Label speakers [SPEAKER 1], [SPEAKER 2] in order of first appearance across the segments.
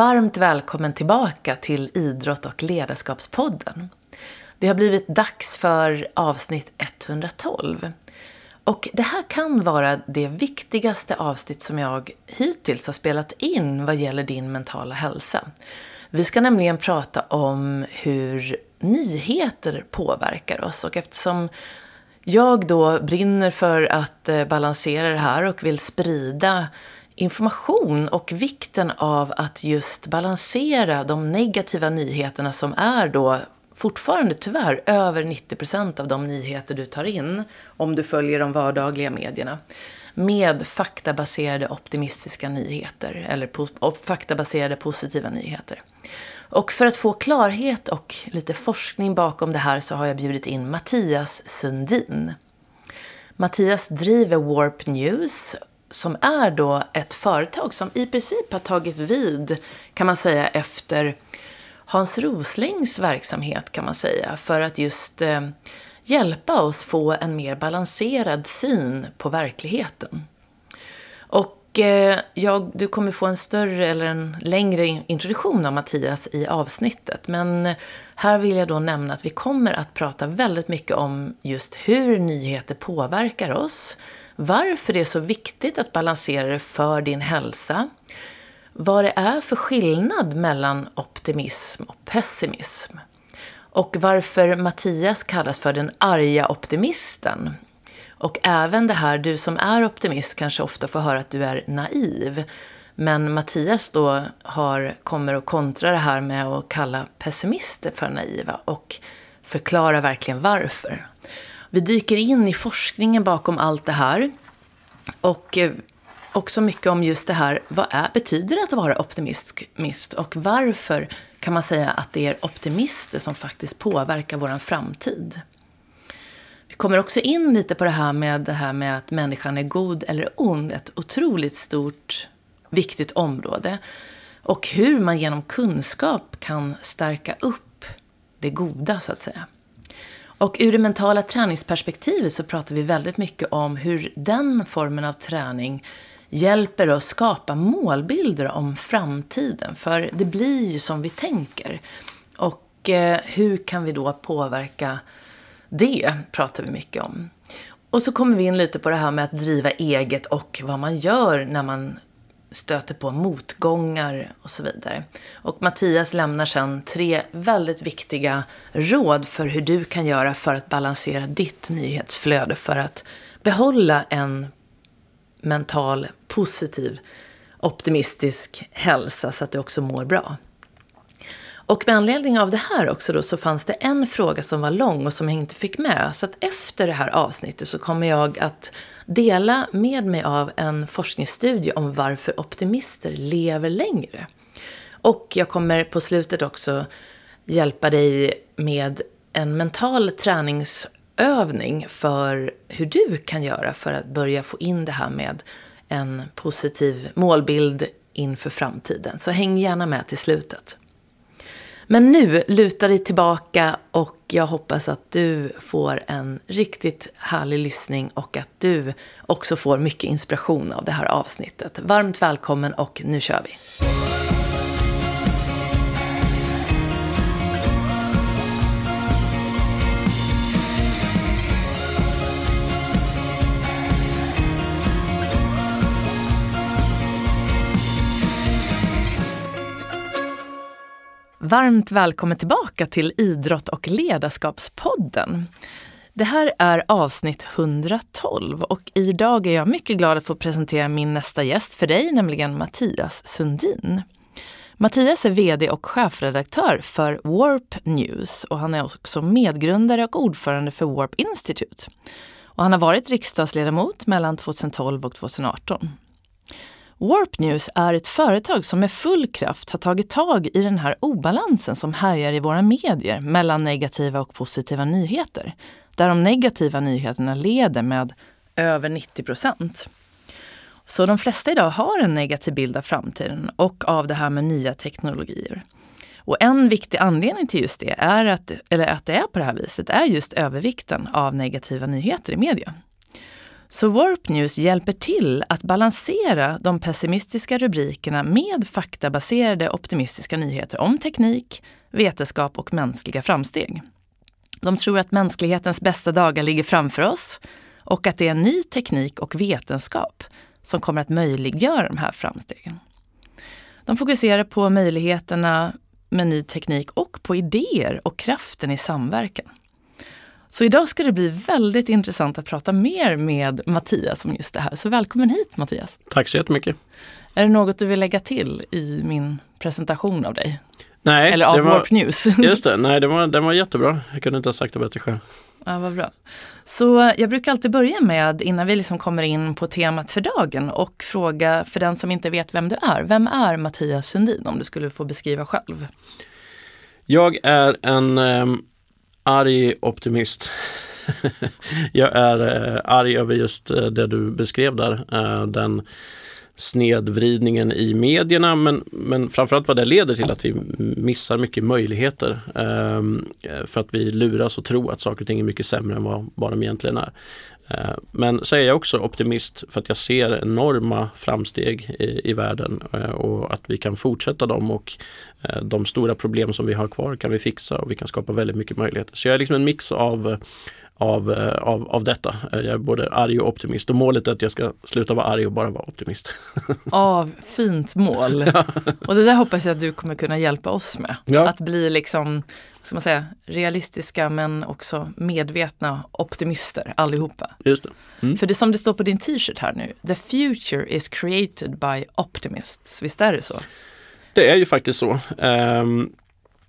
[SPEAKER 1] Varmt välkommen tillbaka till Idrott och ledarskapspodden. Det har blivit dags för avsnitt 112. Och det här kan vara det viktigaste avsnitt som jag hittills har spelat in vad gäller din mentala hälsa. Vi ska nämligen prata om hur nyheter påverkar oss och eftersom jag då brinner för att eh, balansera det här och vill sprida information och vikten av att just balansera de negativa nyheterna som är då fortfarande tyvärr över 90% av de nyheter du tar in om du följer de vardagliga medierna med faktabaserade optimistiska nyheter eller po faktabaserade positiva nyheter. Och för att få klarhet och lite forskning bakom det här så har jag bjudit in Mattias Sundin. Mattias driver Warp News som är då ett företag som i princip har tagit vid, kan man säga, efter Hans Roslings verksamhet kan man säga, för att just eh, hjälpa oss få en mer balanserad syn på verkligheten. Och eh, jag, du kommer få en större eller en längre introduktion av Mattias i avsnittet, men här vill jag då nämna att vi kommer att prata väldigt mycket om just hur nyheter påverkar oss, varför det är så viktigt att balansera det för din hälsa, vad det är för skillnad mellan optimism och pessimism. Och varför Mattias kallas för den arga optimisten. Och även det här, du som är optimist kanske ofta får höra att du är naiv. Men Mattias då har, kommer att kontra det här med att kalla pessimister för naiva och förklara verkligen varför. Vi dyker in i forskningen bakom allt det här. Och eh, också mycket om just det här, vad är, betyder det att vara optimist och varför kan man säga att det är optimister som faktiskt påverkar vår framtid? Vi kommer också in lite på det här med, det här med att människan är god eller ond, ett otroligt stort, viktigt område. Och hur man genom kunskap kan stärka upp det goda, så att säga. Och ur det mentala träningsperspektivet så pratar vi väldigt mycket om hur den formen av träning hjälper oss skapa målbilder om framtiden. För det blir ju som vi tänker. Och eh, hur kan vi då påverka det, pratar vi mycket om. Och så kommer vi in lite på det här med att driva eget och vad man gör när man stöter på motgångar och så vidare. Och Mattias lämnar sen tre väldigt viktiga råd för hur du kan göra för att balansera ditt nyhetsflöde för att behålla en mental, positiv, optimistisk hälsa så att du också mår bra. Och med anledning av det här också då så fanns det en fråga som var lång och som jag inte fick med. Så att efter det här avsnittet så kommer jag att dela med mig av en forskningsstudie om varför optimister lever längre. Och jag kommer på slutet också hjälpa dig med en mental träningsövning för hur du kan göra för att börja få in det här med en positiv målbild inför framtiden. Så häng gärna med till slutet. Men nu, luta dig tillbaka och jag hoppas att du får en riktigt härlig lyssning och att du också får mycket inspiration av det här avsnittet. Varmt välkommen och nu kör vi! Varmt välkommen tillbaka till Idrott och ledarskapspodden. Det här är avsnitt 112 och idag är jag mycket glad att få presentera min nästa gäst för dig, nämligen Mattias Sundin. Mattias är VD och chefredaktör för Warp News och han är också medgrundare och ordförande för Warp Institute. Och han har varit riksdagsledamot mellan 2012 och 2018. Warp News är ett företag som med full kraft har tagit tag i den här obalansen som härjar i våra medier mellan negativa och positiva nyheter. Där de negativa nyheterna leder med över 90 procent. Så de flesta idag har en negativ bild av framtiden och av det här med nya teknologier. Och en viktig anledning till just det, är att, eller att det är på det här viset, är just övervikten av negativa nyheter i media. Så Warp News hjälper till att balansera de pessimistiska rubrikerna med faktabaserade optimistiska nyheter om teknik, vetenskap och mänskliga framsteg. De tror att mänsklighetens bästa dagar ligger framför oss och att det är ny teknik och vetenskap som kommer att möjliggöra de här framstegen. De fokuserar på möjligheterna med ny teknik och på idéer och kraften i samverkan. Så idag ska det bli väldigt intressant att prata mer med Mattias om just det här. Så välkommen hit Mattias!
[SPEAKER 2] Tack så jättemycket!
[SPEAKER 1] Är det något du vill lägga till i min presentation av dig?
[SPEAKER 2] Nej,
[SPEAKER 1] Eller av Warp News?
[SPEAKER 2] Just det, nej den var, den var jättebra. Jag kunde inte ha sagt det bättre själv.
[SPEAKER 1] Ja, vad bra. Så jag brukar alltid börja med, innan vi liksom kommer in på temat för dagen, och fråga för den som inte vet vem du är. Vem är Mattias Sundin om du skulle få beskriva själv?
[SPEAKER 2] Jag är en um, arg optimist. jag är eh, arg över just eh, det du beskrev där. Eh, den snedvridningen i medierna men, men framförallt vad det leder till att vi missar mycket möjligheter. Ehm, eh, för att vi luras och tror att saker och ting är mycket sämre än vad, vad de egentligen är. Eh, men så är jag också optimist för att jag ser enorma framsteg i, i världen eh, och att vi kan fortsätta dem och eh, de stora problem som vi har kvar kan vi fixa och vi kan skapa väldigt mycket möjligheter. Så jag är liksom en mix av av, eh, av, av detta. Jag är både arg och optimist och målet är att jag ska sluta vara arg och bara vara optimist.
[SPEAKER 1] Ja, fint mål. Ja. Och det där hoppas jag att du kommer kunna hjälpa oss med. Ja. Att bli liksom, ska man säga, realistiska men också medvetna optimister allihopa.
[SPEAKER 2] Just det.
[SPEAKER 1] Mm. För det som det står på din t-shirt här nu, the future is created by optimists. Visst är det så?
[SPEAKER 2] Det är ju faktiskt så. Um,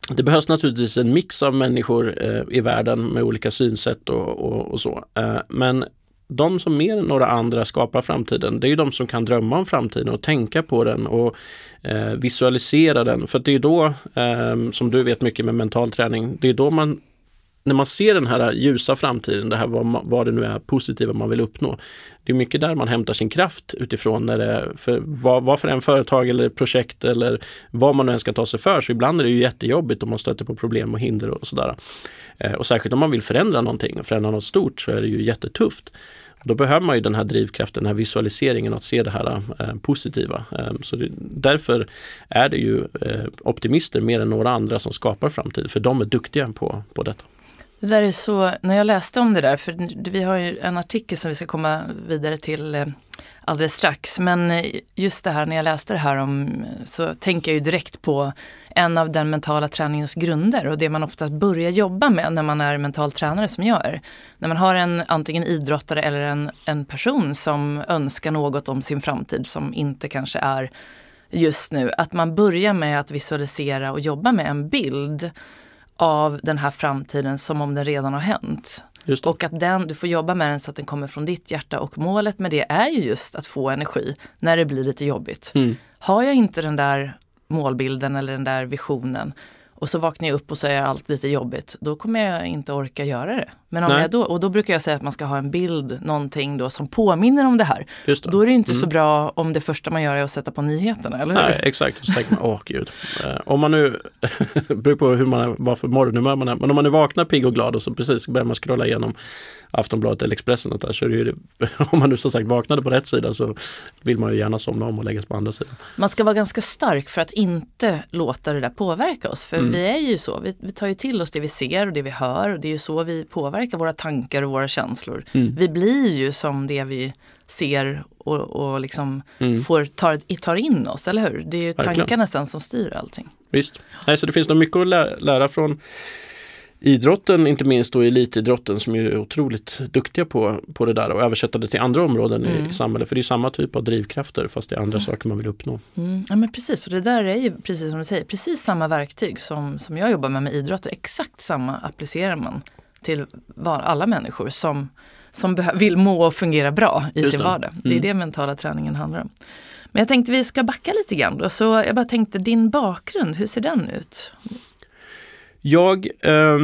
[SPEAKER 2] det behövs naturligtvis en mix av människor eh, i världen med olika synsätt och, och, och så. Eh, men de som mer än några andra skapar framtiden, det är ju de som kan drömma om framtiden och tänka på den och eh, visualisera den. För det är då, eh, som du vet mycket med mental träning, det är då man när man ser den här ljusa framtiden, det här vad, vad det nu är positiva man vill uppnå. Det är mycket där man hämtar sin kraft utifrån när det, för vad, vad för en företag eller projekt eller vad man nu än ska ta sig för. Så ibland är det ju jättejobbigt om man stöter på problem och hinder och sådär. Eh, och särskilt om man vill förändra någonting och förändra något stort så är det ju jättetufft. Då behöver man ju den här drivkraften, den här visualiseringen, att se det här eh, positiva. Eh, så det, därför är det ju eh, optimister mer än några andra som skapar framtid, för de är duktiga på, på detta.
[SPEAKER 1] Det där är så, när jag läste om det där, för vi har ju en artikel som vi ska komma vidare till eh, alldeles strax. Men eh, just det här när jag läste det här om, så tänker jag ju direkt på en av den mentala träningens grunder och det man ofta börjar jobba med när man är mental tränare som jag är. När man har en antingen idrottare eller en, en person som önskar något om sin framtid som inte kanske är just nu. Att man börjar med att visualisera och jobba med en bild av den här framtiden som om den redan har hänt. Och att den, du får jobba med den så att den kommer från ditt hjärta och målet med det är ju just att få energi när det blir lite jobbigt. Mm. Har jag inte den där målbilden eller den där visionen och så vaknar jag upp och så är allt lite jobbigt, då kommer jag inte orka göra det. Men om jag då, och då brukar jag säga att man ska ha en bild, någonting då som påminner om det här. Det. Då är det inte mm. så bra om det första man gör är att sätta på nyheterna, eller hur?
[SPEAKER 2] Nej, exakt. Så tänker man, åh gud. Eh, om man nu, beror på hur man är, vad för morgonhumör man är, men om man nu vaknar pigg och glad och så precis börjar man scrolla igenom Aftonbladet eller Expressen där, så är det ju, om man nu som sagt vaknade på rätt sida så vill man ju gärna somna om och lägga sig på andra sidan.
[SPEAKER 1] Man ska vara ganska stark för att inte låta det där påverka oss. För mm. vi är ju så, vi, vi, tar ju till oss det vi ser och det vi hör och det är ju så vi påverkar våra tankar och våra känslor. Mm. Vi blir ju som det vi ser och, och liksom mm. får, tar, tar in oss, eller hur? Det är ju tankarna sen som styr allting.
[SPEAKER 2] Visst, Nej, så det finns nog mycket att lära från idrotten, inte minst då elitidrotten som är otroligt duktiga på, på det där och översätta det till andra områden mm. i samhället. För det är samma typ av drivkrafter fast det är andra mm. saker man vill uppnå.
[SPEAKER 1] Mm. Ja men precis, och det där är ju precis som du säger, precis samma verktyg som, som jag jobbar med med idrott. Exakt samma applicerar man till alla människor som, som vill må och fungera bra i Just sin vardag. Det är mm. det mentala träningen handlar om. Men jag tänkte vi ska backa lite grann då. Så jag bara tänkte din bakgrund, hur ser den ut?
[SPEAKER 2] Jag, eh,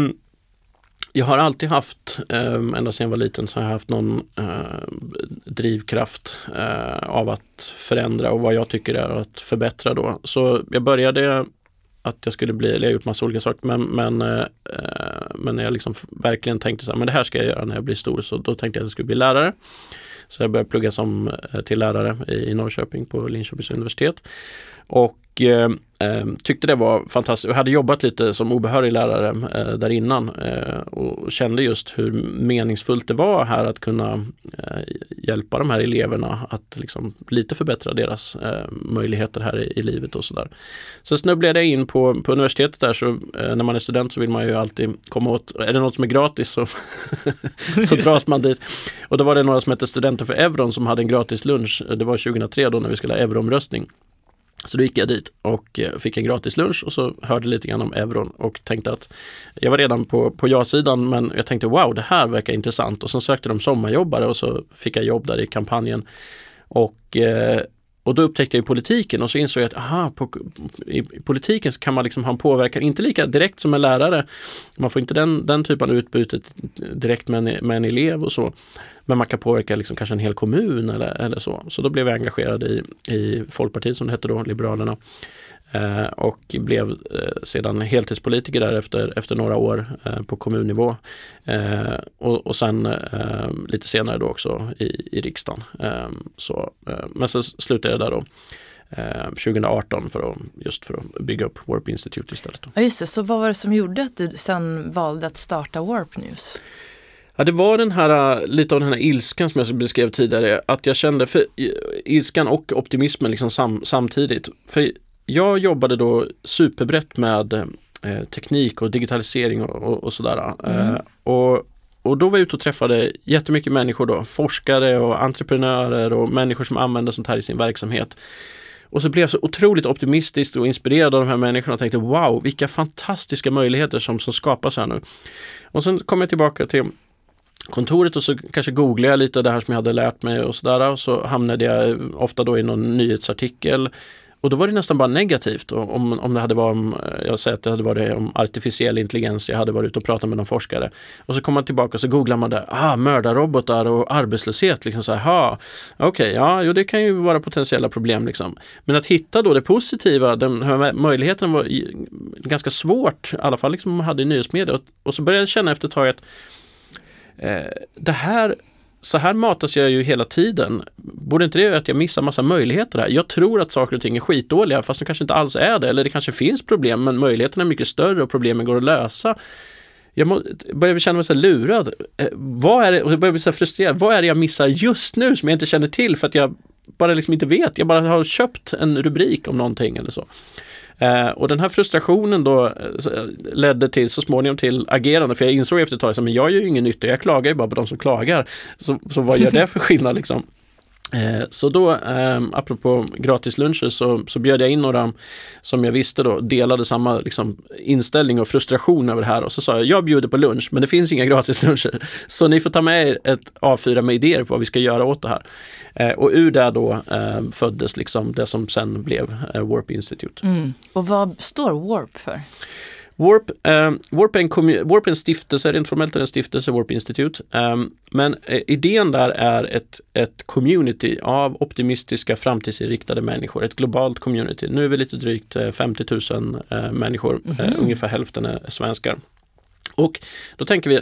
[SPEAKER 2] jag har alltid haft, eh, ända sedan jag var liten, så har jag haft någon ehm, eh, drivkraft av att förändra och vad jag tycker är att förbättra då. Så jag började att jag skulle bli, eller jag har gjort massa olika saker, men, men, eh, eh, men när jag liksom verkligen tänkte så här, men det här ska jag göra när jag blir stor, så då tänkte jag att jag skulle bli lärare. Så jag började plugga som, eh, till lärare i, i Norrköping på Linköpings universitet. Och eh, eh, tyckte det var fantastiskt. Jag hade jobbat lite som obehörig lärare eh, där innan eh, och kände just hur meningsfullt det var här att kunna eh, hjälpa de här eleverna att liksom lite förbättra deras eh, möjligheter här i, i, livet och sådär. Så snubblade jag in på, på universitetet där så när man är student så vill man ju alltid komma åt, är det något som är gratis så, så dras man dit. Och då var det några som hette Studenter för euron som hade en gratis lunch. Det var 2003 då när vi skulle ha euroomröstning. Så då gick jag dit och eh, fick en gratis lunch och så hörde lite grann om euron och tänkte att jag var redan på, på ja-sidan men jag tänkte wow det här verkar intressant och sen sökte de sommarjobbare och så fick jag jobb där i kampanjen. Och, eh, och då upptäckte jag politiken och så insåg jag att aha, på, i, i, politiken så kan man liksom ha en påverkan, inte lika direkt som en lärare. Man får inte den, den typen av utbyte direkt med en, med en elev och så. Men man kan påverka liksom kanske en hel kommun eller, eller så. Så då blev jag engagerad i, i Folkpartiet som det hette då, Liberalerna. Eh, och blev eh, sedan heltidspolitiker där efter, efter några år eh, på kommunnivå. Och, och sen lite senare då också i, i riksdagen. Så, men sen slutade jag där då 2018 för att, just för att bygga upp Warp Institute istället. Då.
[SPEAKER 1] Ja just det, så vad var det som gjorde att du sen valde att starta Warp News?
[SPEAKER 2] Ja, det var den här, lite av den här ilskan som jag beskrev tidigare, att jag kände för ilskan och optimismen liksom sam, samtidigt. För jag jobbade då superbrett med eh, teknik och digitalisering och, och, och sådär. Mm. Eh, och, och då var jag ute och träffade jättemycket människor då, forskare och entreprenörer och människor som använder sånt här i sin verksamhet. Och så blev jag så otroligt optimistisk och inspirerad av de här människorna och tänkte wow, vilka fantastiska möjligheter som, som skapas här nu. Och sen kom jag tillbaka till kontoret och så kanske googlade jag lite det här som jag hade lärt mig och sådär och så hamnade jag ofta då i någon nyhetsartikel och då var det nästan bara negativt. Om, om det hade varit om, eh, jag säger att det hade varit om artificiell intelligens, jag hade varit ute och pratat med någon forskare. Och så kommer man tillbaka och så googlar man där, ah, mördarrobotar och arbetslöshet. Liksom så okej, okay, ja, jo, det kan ju vara potentiella problem. Liksom. Men att hitta då det positiva, den här möjligheten var ganska svårt, i alla fall liksom man hade i nyhetsmedia. Och, och så började jag känna efter ett tag att Eh, det här, så här matas jag ju hela tiden. Borde inte det göra att jag missar massa möjligheter här? Jag tror att saker och ting är skitdåliga fast de kanske inte alls är det. Eller det kanske finns problem men möjligheterna är mycket större och problemen går att lösa. Jag må, börjar känna mig så lurad. Eh, vad är det, och jag börjar bli så frustrerad. Vad är det jag missar just nu som jag inte känner till för att jag bara liksom inte vet. Jag bara har köpt en rubrik om någonting eller så. Eh, och den här frustrationen då eh, eh, ledde till så småningom till agerande, för jag insåg efter ett tag att jag gör ju ingen nytta, jag klagar ju bara på de som klagar. Så, så vad gör det för skillnad liksom? Eh, så då, eh, apropå gratisluncher, så, så bjöd jag in några som jag visste då delade samma liksom, inställning och frustration över det här. Och så sa jag, jag bjuder på lunch, men det finns inga gratisluncher. Så ni får ta med er ett A4 med idéer på vad vi ska göra åt det här. Eh, och ur det då eh, föddes liksom det som sen blev eh, Warp Institute.
[SPEAKER 1] Mm. Och vad står Warp för?
[SPEAKER 2] Warp, eh, Warp, är en Warp är en stiftelse, rent formellt är det en stiftelse, Warp Institute. Eh, men eh, idén där är ett, ett community av optimistiska framtidsinriktade människor, ett globalt community. Nu är vi lite drygt 50 eh, 000 eh, människor, mm -hmm. ungefär hälften är svenskar. Och då tänker vi,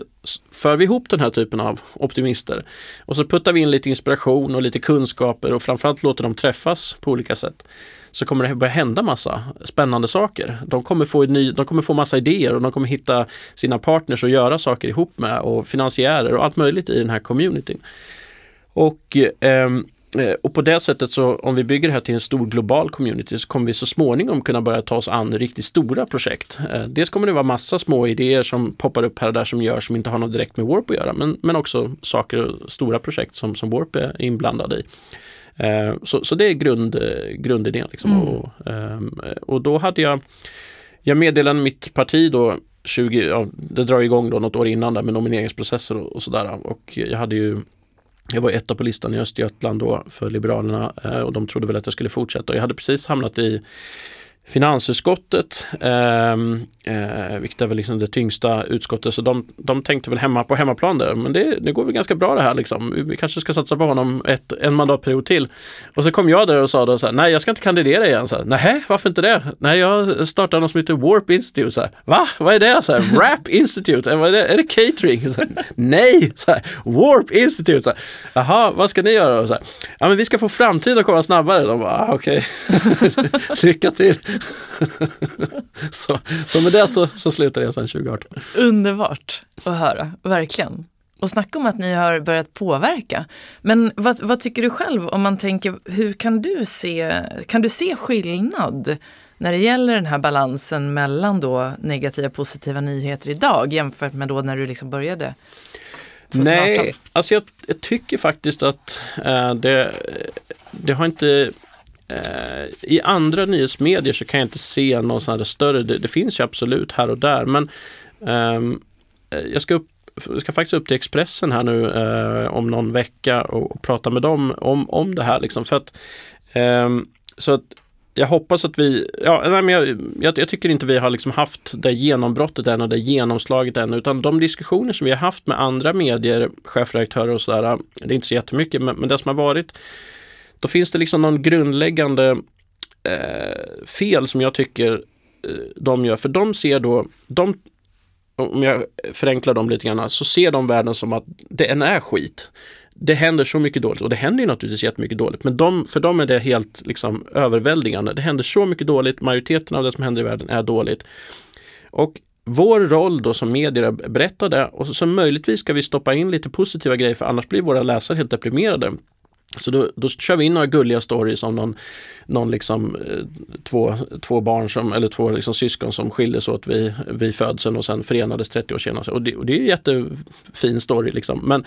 [SPEAKER 2] för vi ihop den här typen av optimister och så puttar vi in lite inspiration och lite kunskaper och framförallt låter dem träffas på olika sätt så kommer det börja hända massa spännande saker. De kommer få, ny, de kommer få massa idéer och de kommer hitta sina partners och göra saker ihop med och finansiärer och allt möjligt i den här communityn. Och eh, och på det sättet så om vi bygger det här till en stor global community så kommer vi så småningom kunna börja ta oss an riktigt stora projekt. Eh, dels kommer det vara massa små idéer som poppar upp här och där som görs som inte har något direkt med Warp att göra men, men också saker, stora projekt som, som Warp är inblandad i. Eh, så, så det är grund, grundidén. Liksom. Mm. Och, ehm, och då hade jag, jag meddelade mitt parti då 20, ja, det drar igång då något år innan där med nomineringsprocesser och, och sådär. Och jag hade ju jag var etta på listan i Östergötland då för Liberalerna eh, och de trodde väl att jag skulle fortsätta. Och jag hade precis hamnat i finansutskottet, eh, eh, vilket är väl liksom det tyngsta utskottet, så de, de tänkte väl hemma på hemmaplan där, men det, det går väl ganska bra det här liksom. Vi kanske ska satsa på honom ett, en mandatperiod till. Och så kom jag där och sa då så här, nej jag ska inte kandidera igen. Så här, nej, varför inte det? Nej, jag startar något som heter Warp Institute. Så här, Va? Vad är det? Så här, Rap Institute? Är det, är det catering? Så här, nej! Så här, Warp Institute? Så här, Jaha, vad ska ni göra? Så här, ja, men vi ska få framtiden att komma snabbare. De bara, ah, okej, okay. lycka till. så, så med det så, så slutade jag sedan 2018.
[SPEAKER 1] Underbart att höra, verkligen. Och snacka om att ni har börjat påverka. Men vad, vad, tycker du själv om man tänker, hur kan du se, kan du se skillnad när det gäller den här balansen mellan då negativa och positiva nyheter idag jämfört med då när du liksom började?
[SPEAKER 2] 2018? Nej, alltså jag, jag tycker faktiskt att äh, det, det har inte Eh, I andra nyhetsmedier så kan jag inte se någon sån här större, det, det finns ju absolut här och där men ehm, eh, jag ska upp ska faktiskt upp till Expressen här nu eh, om någon vecka och, och, prata med dem om, om det här. Liksom, för att, eh, så att jag hoppas att vi, ja, nej, men jag, jag, jag, tycker inte vi har liksom haft det genombrottet än och det genomslaget än utan de diskussioner som vi har haft med andra medier, chefredaktörer och sådär, det är inte så jättemycket men, men det som har varit då finns det liksom någon grundläggande eh, fel som jag tycker eh, de gör. För de ser då, de, om jag förenklar dem lite grann, så ser de världen som att det är skit. Det händer så mycket dåligt och det händer ju naturligtvis jättemycket dåligt. Men de, för dem är det helt liksom överväldigande. Det händer så mycket dåligt, majoriteten av det som händer i världen är dåligt. Och vår roll då som medier är att berätta det och så möjligtvis ska vi stoppa in lite positiva grejer för annars blir våra läsare helt deprimerade. Så då, då kör vi in några gulliga stories om någon, någon liksom, eh, två, två barn som, eller två liksom syskon som skildes åt vid, vid födseln och sen förenades 30 år senare. Och det, och det är en jättefin story liksom. Men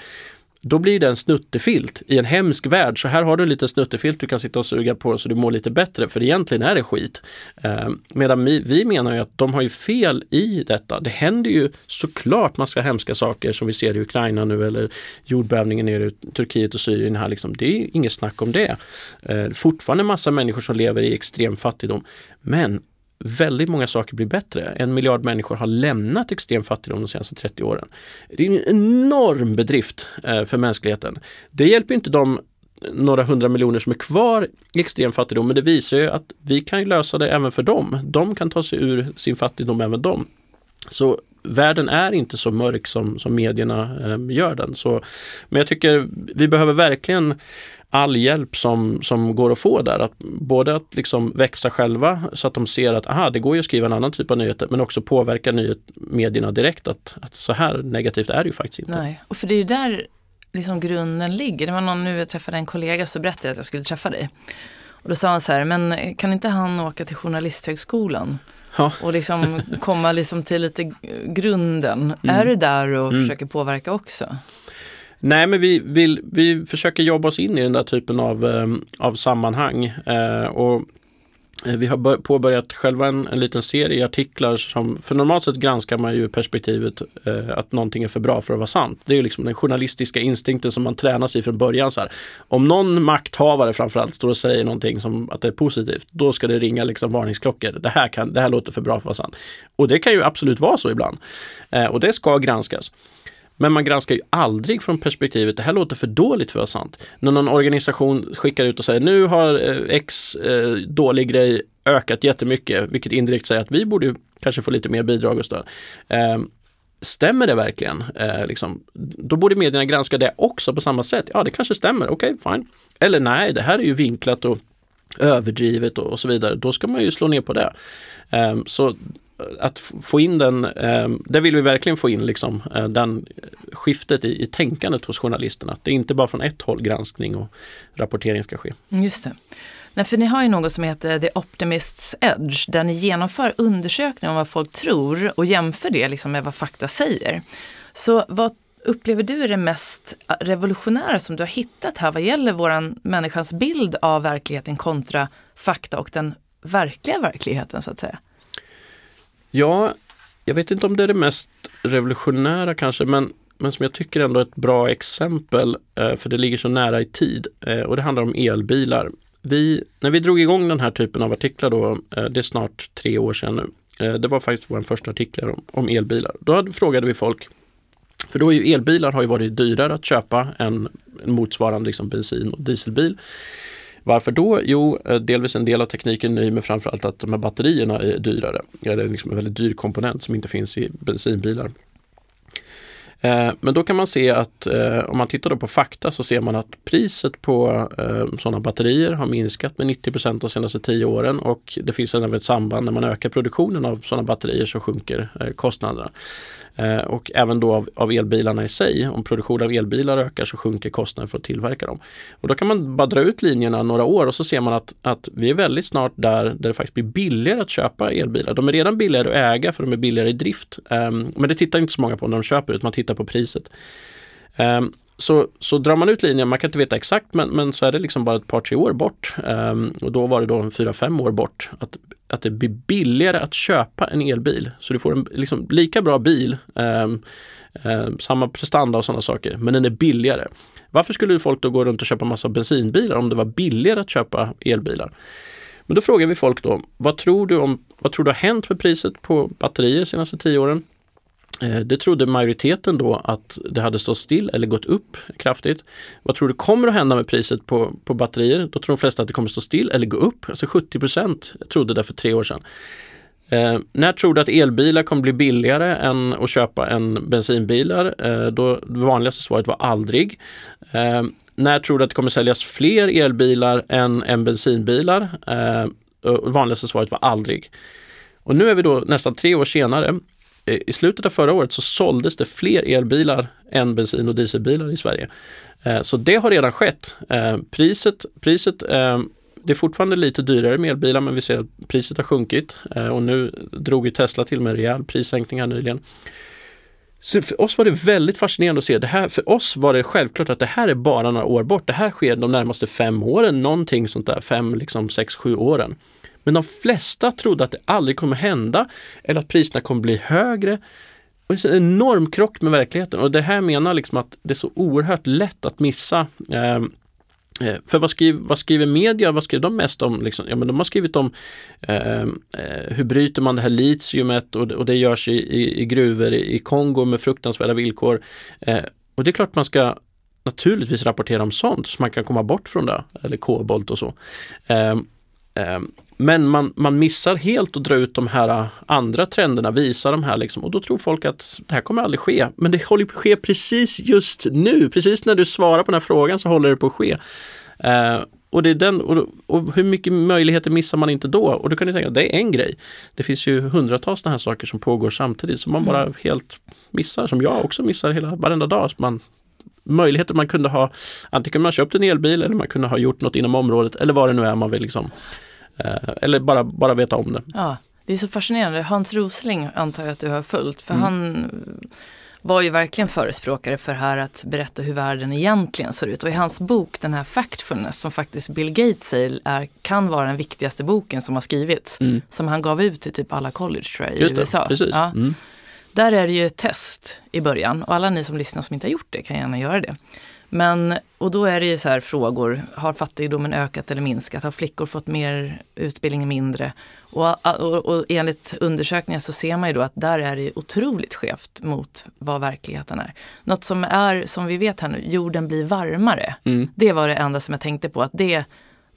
[SPEAKER 2] då blir det en snuttefilt i en hemsk värld. Så här har du en liten snuttefilt du kan sitta och suga på så du mår lite bättre, för egentligen är det skit. Eh, medan vi, vi menar ju att de har ju fel i detta. Det händer ju såklart massa hemska saker som vi ser i Ukraina nu eller jordbävningen nere i Turkiet och Syrien här. Liksom. Det är inget snack om det. Eh, fortfarande massa människor som lever i extrem fattigdom. Men väldigt många saker blir bättre. En miljard människor har lämnat extrem fattigdom de senaste 30 åren. Det är en enorm bedrift eh, för mänskligheten. Det hjälper inte de eh, några hundra miljoner som är kvar i extrem fattigdom, men det visar ju att vi kan lösa det även för dem. De kan ta sig ur sin fattigdom, även de. Så världen är inte så mörk som, som medierna eh, gör den. Så, men jag tycker vi behöver verkligen all hjälp som, som går att få där. Att både att liksom växa själva så att de ser att aha, det går ju att skriva en annan typ av nyheter men också påverka nyhetsmedierna direkt att, att så här negativt är det ju faktiskt inte.
[SPEAKER 1] Nej, och för det är ju där liksom grunden ligger. Det var någon nu, jag träffade en kollega så berättade jag att jag skulle träffa dig. Och då sa han så här, men kan inte han åka till Journalisthögskolan? Ja. Och liksom komma liksom till lite grunden. Mm. Är du där och mm. försöker påverka också?
[SPEAKER 2] Nej, men vi, vill, vi försöker jobba oss in i den där typen av, ehm, av sammanhang. Eh, och eh, vi har påbörjat själva en, en liten serie artiklar som, för normalt sett granskar man ju perspektivet eh, att någonting är för bra för att vara sant. Det är ju liksom den journalistiska instinkten som man tränas i från början. Så här. Om någon makthavare framförallt står och säger någonting som att det är positivt, då ska det ringa liksom varningsklockor. Det här, kan, det här låter för bra för att vara sant. Och det kan ju absolut vara så ibland. Eh, och det ska granskas. Men man granskar ju aldrig från perspektivet, det här låter för dåligt för att vara sant. När någon organisation skickar ut och säger nu har eh, X eh, dålig grej ökat jättemycket, vilket indirekt säger att vi borde kanske få lite mer bidrag och stöd. Eh, stämmer det verkligen? Eh, liksom, då borde medierna granska det också på samma sätt. Ja, det kanske stämmer, okej, okay, fine. Eller nej, det här är ju vinklat och överdrivet och, och så vidare. Då ska man ju slå ner på det. Eh, så att få in den, eh, det vill vi verkligen få in liksom, eh, den skiftet i, i tänkandet hos journalisterna. Att det är inte bara från ett håll granskning och rapportering ska ske.
[SPEAKER 1] Mm, just det. Nej, för ni har ju något som heter The Optimists Edge där ni genomför undersökningar om vad folk tror och jämför det liksom med vad fakta säger. Så vad upplever du är det mest eh, revolutionära som du har hittat här vad gäller våran människans bild av verkligheten kontra fakta och den verkliga verkligheten så att säga?
[SPEAKER 2] Ja, jag vet inte om det är det mest revolutionära kanske, men, men som jag tycker ändå är ett bra exempel, eh, för det ligger så nära i tid, eh, och det handlar om elbilar. vi, när vi drog igång den här typen av artiklar då, eh, det är snart tre år sedan nu. Det var faktiskt vår första artikel om, om elbilar. Då frågade vi folk, för då är ju elbilar har ju varit dyrare att köpa än en motsvarande liksom bensin och dieselbil. Varför då? Jo, eh, delvis en del av tekniken är ny men framförallt att de här batterierna är dyrare. Det är liksom en väldigt dyr komponent som inte finns i bensinbilar. Eh, men då kan man se att eh, om man tittar på fakta så ser man att priset på sådana batterier har minskat med 90% de senaste 10 åren och det finns även ett samband när man ökar produktionen av sådana batterier så sjunker kostnaderna. Eh, och även då av, av, elbilarna i sig. Om produktionen av elbilar ökar så sjunker kostnaden för att tillverka dem. Och då kan man bara dra ut linjerna några år och så ser man att, att vi är väldigt snart där, där det faktiskt blir billigare att köpa elbilar. De är redan billigare att äga för de är billigare i drift. Um, men det tittar inte så många på när de köper utan man tittar på priset. Um, så, så drar man ut linjen, man kan inte veta exakt men, men så är det liksom bara ett par tre år bort. Um, och då var det då fyra, fem år bort. Att, att det blir billigare att köpa en elbil. Så du får en liksom, lika bra bil, eh, eh, samma prestanda och sådana saker, men den är billigare. Varför skulle folk då gå runt och köpa massa bensinbilar om det var billigare att köpa elbilar? Men då frågar vi folk då, vad tror du om vad tror du har hänt med priset på batterier de senaste tio åren? Eh, det trodde majoriteten då att det hade stått still eller gått upp kraftigt. Vad tror du kommer att hända med priset på, på batterier? Då tror de flesta att det kommer stå still eller gå upp. Alltså 70% trodde det för tre år sedan. Eh, när tror du att elbilar kommer bli billigare än att köpa en bensinbilar? Eh, då det vanligaste svaret var aldrig. Eh, när tror du att det kommer säljas fler elbilar än, än bensinbilar? Eh, vanligaste svaret var aldrig. Och nu är vi då nästan tre år senare Eh, i slutet av förra året så såldes det fler elbilar än bensin och dieselbilar i Sverige. Eh, så det har redan skett. Eh, priset, priset det är fortfarande lite dyrare med elbilar men vi ser att priset har sjunkit och nu drog ju Tesla till med en rejäl prissänkning här nyligen. Så för oss var det väldigt fascinerande att se det här. För oss var det självklart att det här är bara några år bort. Det här sker de närmaste fem åren, någonting sånt där, fem, liksom sex, sju åren. Men de flesta trodde att det aldrig kommer hända eller att priserna kommer bli högre. Och det är en enorm krock med verkligheten och det här menar liksom att det är så oerhört lätt att missa ehm, eh, för vad skriver, vad skriver media, vad skriver de mest om? Liksom? Ja, men de har skrivit om ehm, eh, hur bryter man det här litiumet och, och det görs i, i, i gruvor i, i Kongo med fruktansvärda villkor. Eh, och det är klart man ska naturligtvis rapportera om sånt så man kan komma bort från det, eller kobolt och så. Eh, men man, man missar helt att dra ut de här andra trenderna, visa de här liksom, och då tror folk att det här kommer aldrig ske. Men det håller på att ske precis just nu, precis när du svarar på den här frågan så håller det på att ske. Uh, och, det är den, och, och, hur mycket möjligheter missar man inte då? Och då kan ni tänka, det är en grej. Det finns ju hundratals sådana här saker som pågår samtidigt som man bara mm. helt missar, som jag också missar hela, varenda dag. Man, möjligheter man kunde ha, antingen man köpt en elbil eller man kunde ha gjort något inom området eller vad det nu är man vill liksom Eh, eller bara, bara veta om det.
[SPEAKER 1] Ja, det är så fascinerande. Hans Rosling antar jag att du har följt, för mm. han var ju verkligen förespråkare för här att berätta hur världen egentligen ser ut. Och i hans bok, den här Factfulness, som faktiskt Bill Gates säger är, kan vara den viktigaste boken som har skrivits, mm. som han gav ut till typ alla college tror jag, i
[SPEAKER 2] Just det,
[SPEAKER 1] USA.
[SPEAKER 2] Precis. Ja. Mm.
[SPEAKER 1] Där är det ju ett test i början och alla ni som lyssnar som inte har gjort det kan gärna göra det. Men, och då är det ju så här frågor, har fattigdomen ökat eller minskat? Har flickor fått mer utbildning mindre? Och, och, och enligt undersökningar så ser man ju då att där är det otroligt skevt mot vad verkligheten är. Något som är, som vi vet här nu, jorden blir varmare. Mm. Det var det enda som jag tänkte på, att det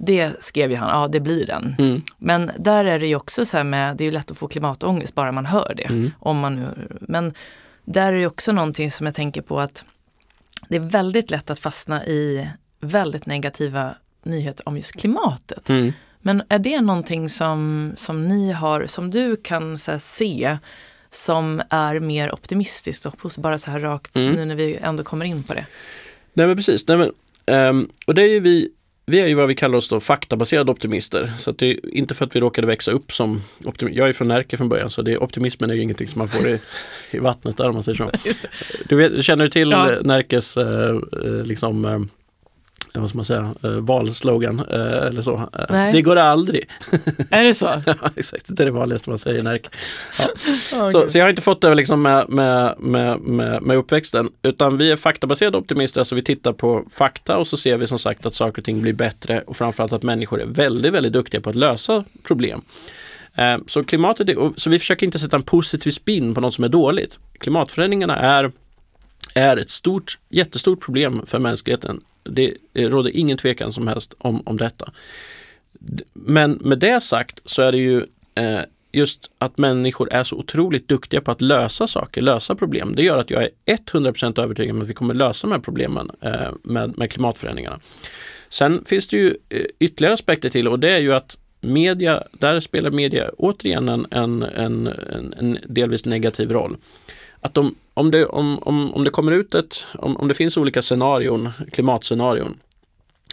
[SPEAKER 1] det skrev ju han, ja det blir den. Mm. Men där är det ju också så här med, det är ju lätt att få klimatångest bara man hör det. Mm. Om man nu, men där är det också någonting som jag tänker på att det är väldigt lätt att fastna i väldigt negativa nyheter om just klimatet. Mm. Men är det någonting som, som ni har, som du kan här, se som är mer optimistiskt och bara så här rakt mm. nu när vi ändå kommer in på det?
[SPEAKER 2] Nej men precis, Nej, men, um, och det är ju vi vi är ju vad vi kallar oss då faktabaserade optimister. Så det är inte för att vi råkade växa upp som optimister. Jag är från Närke från början så det, optimismen är ju ingenting som man får i, i vattnet där om man säger så. Du, vet, känner du till ja. Närkes eh, eh liksom, eh, vad ska man säga, eh, valslogan eh, eller så. Eh,
[SPEAKER 1] Nej.
[SPEAKER 2] Det går aldrig.
[SPEAKER 1] Är det så?
[SPEAKER 2] ja, exakt, det är det vanligaste man säger i Närke. Ja.
[SPEAKER 1] Åh,
[SPEAKER 2] Så, så jag har inte fått det liksom med, med, med, med, med uppväxten. Utan vi är faktabaserade optimister, så vi tittar på fakta och så ser vi som sagt att saker och ting blir bättre och framförallt att människor är väldigt, väldigt duktiga på att lösa problem. Så klimatet, är, så vi försöker inte sätta en positiv spin på något som är dåligt. Klimatförändringarna är, är ett stort, jättestort problem för mänskligheten. Det råder ingen tvekan som helst om, om detta. Men med det sagt så är det ju eh, just att människor är så otroligt duktiga på att lösa saker, lösa problem. Det gör att jag är 100% övertygad om att vi kommer lösa de här problemen eh, med, med klimatförändringarna. Sen finns det ju eh, ytterligare aspekter till och det är ju att media, där spelar media återigen en, en, en, en, en delvis negativ roll. Att de, om, det, om, om, om det kommer ut ett, om, om det finns olika scenarion, klimatscenarion,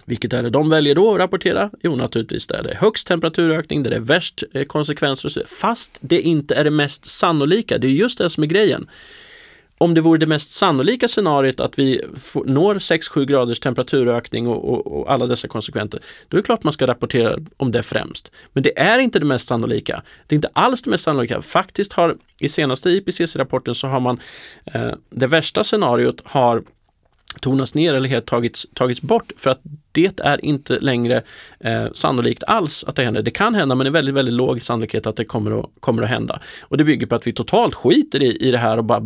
[SPEAKER 2] vilket är det de väljer då att rapportera? Jo, naturligtvis där det är högst temperaturökning, där det är värst eh, konsekvenser. Fast det inte är det mest sannolika. Det är just det som är grejen. Om det vore det mest sannolika scenariot att vi får, når 6-7 graders temperaturökning och, och, och alla dessa konsekvenser, då är det klart man ska rapportera om det främst. Men det är inte det mest sannolika. Det är inte alls det mest sannolika. Faktiskt har i senaste IPCC-rapporten så har man eh, det värsta scenariot har tonats ner eller helt tagits, tagits bort för att det är inte längre eh, sannolikt alls att det händer. Det kan hända men det är väldigt, väldigt låg sannolikhet att det kommer att, kommer att hända. Och det bygger på att vi totalt skiter i, i det här och bara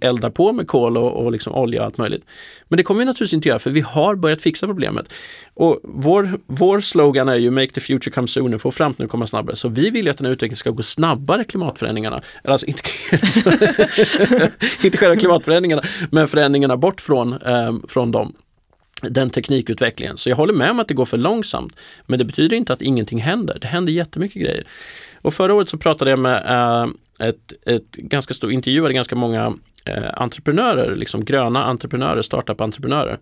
[SPEAKER 2] eldar på med kol och, och liksom olja och allt möjligt. Men det kommer vi naturligtvis inte göra för vi har börjat fixa problemet. Och vår, vår slogan är ju Make the future come sooner, få framtiden att komma snabbare. Så vi vill ju att den här utvecklingen ska gå snabbare, klimatförändringarna. Eller alltså inte, inte själva klimatförändringarna, men förändringarna bort från, eh, från dem den teknikutvecklingen. Så jag håller med om att det går för långsamt. Men det betyder inte att ingenting händer. Det händer jättemycket grejer. Och förra året så pratade jag med äh, ett, ett ganska stort, intervjuade ganska många äh, entreprenörer, liksom gröna entreprenörer, startup-entreprenörer.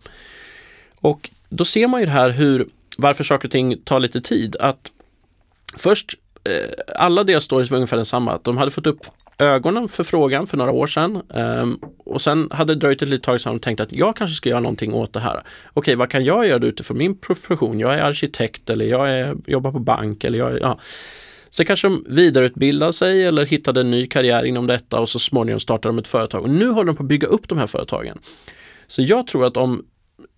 [SPEAKER 2] Och då ser man ju det här hur, varför saker och ting tar lite tid. Att först, eh, alla deras stories var ungefär densamma. Att de hade fått upp ögonen för frågan för några år sedan. Um, och sen hade det dröjt ett litet tag sedan och tänkt att jag kanske ska göra någonting åt det här. Okej, vad kan jag göra utifrån min profession? Jag är arkitekt eller jag är, jobbar på bank eller jag är, ja. Så kanske de vidareutbildade sig eller hittade en ny karriär inom detta och så småningom startade de ett företag. Och nu håller de på att bygga upp de här företagen. Så jag tror att om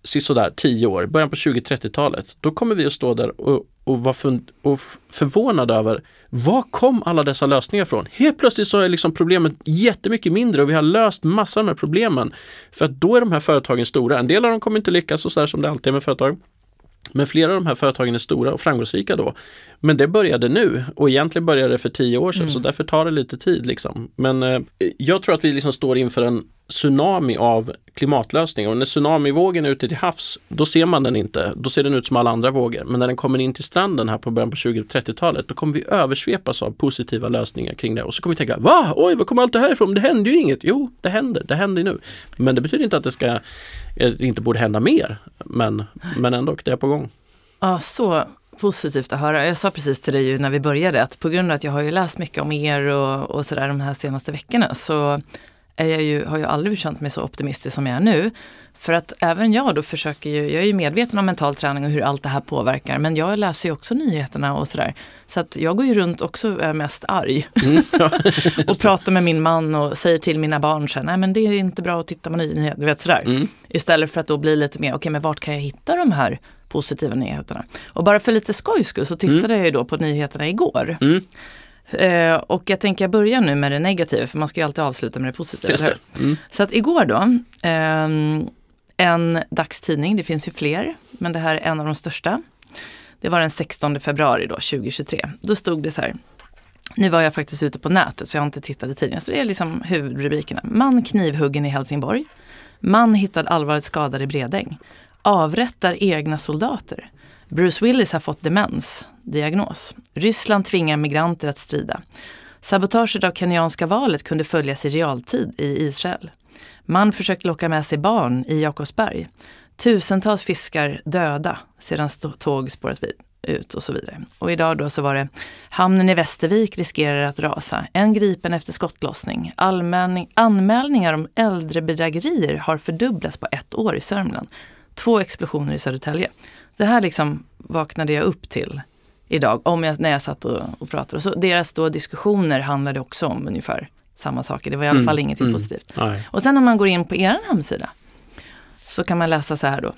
[SPEAKER 2] sådär 10 år, början på 20-30-talet, då kommer vi att stå där och, och vara och förvånade över var kom alla dessa lösningar från? Helt plötsligt så är liksom problemet jättemycket mindre och vi har löst massor av de här problemen. För att då är de här företagen stora. En del av dem kommer inte lyckas och sådär som det alltid är med företag. Men flera av de här företagen är stora och framgångsrika då. Men det började nu och egentligen började det för tio år sedan
[SPEAKER 1] Mm.
[SPEAKER 2] så därför tar det lite tid. Liksom. Men eh, jag tror att vi liksom står inför en tsunami av klimatlösningar och när tsunamivågen är ute till havs då ser man den inte. Då ser den ut som alla andra vågor. Men när den kommer in till stranden här på början på 20-30-talet då kommer vi översvepas av positiva lösningar kring det och så kommer vi tänka Va? Oj, var kommer allt det här ifrån? Det händer ju inget. Jo, det händer. Det händer nu. Men det betyder inte att det ska eh, det inte borde hända mer. Men, men ändå, det är på gång.
[SPEAKER 1] Ja, så positivt att höra. Jag sa precis till dig ju när vi började att på grund av att jag har ju läst mycket om er och, och sådär de här senaste veckorna så är jag ju, har jag aldrig känt mig så optimistisk som jag är nu. För att även jag då försöker ju, jag är ju medveten om mental träning och hur allt det här påverkar, men jag läser ju också nyheterna och sådär. Så att jag går ju runt också är mest arg.
[SPEAKER 2] Mm,
[SPEAKER 1] och pratar med min man och säger till mina barn sen, nej men det är inte bra att titta på nyheter, du vet sådär.
[SPEAKER 2] Mm.
[SPEAKER 1] Istället för att då bli lite mer, okej men vart kan jag hitta de här positiva nyheterna? Och bara för lite skojs skull så tittade jag ju då på nyheterna igår. Eh, och jag tänker jag börjar nu med det negativa, för man ska ju alltid avsluta med det positiva.
[SPEAKER 2] Det. Mm.
[SPEAKER 1] Så att igår då, ehm, en dagstidning, det finns ju fler, men det här är en av de största. Det var den 16 februari då, 2023. Då stod det så här. Nu var jag faktiskt ute på nätet så jag har inte tittat i tidningen. Så det är liksom huvudrubrikerna. Man knivhuggen i Helsingborg. Man hittad allvarligt skadad i Bredäng. Avrättar egna soldater. Bruce Willis har fått demens. Diagnos. Ryssland tvingar migranter att strida. Sabotaget av kenyanska valet kunde följas i realtid i Israel. Man försökte locka med sig barn i Jakobsberg. Tusentals fiskar döda sedan tåg spårat vid ut och så vidare. Och idag då så var det hamnen i Västervik riskerar att rasa. En gripen efter skottlossning. Allmän, anmälningar om äldrebedrägerier har fördubblats på ett år i Sörmland. två explosioner i Södertälje. Det här liksom vaknade jag upp till idag, om jag, när jag satt och, och pratade. Och så deras då diskussioner handlade också om ungefär samma saker. Det var i alla
[SPEAKER 2] Mm,
[SPEAKER 1] fall ingenting
[SPEAKER 2] mm.
[SPEAKER 1] positivt.
[SPEAKER 2] Nej.
[SPEAKER 1] Och sen när man går in på er hemsida så kan man läsa så här då.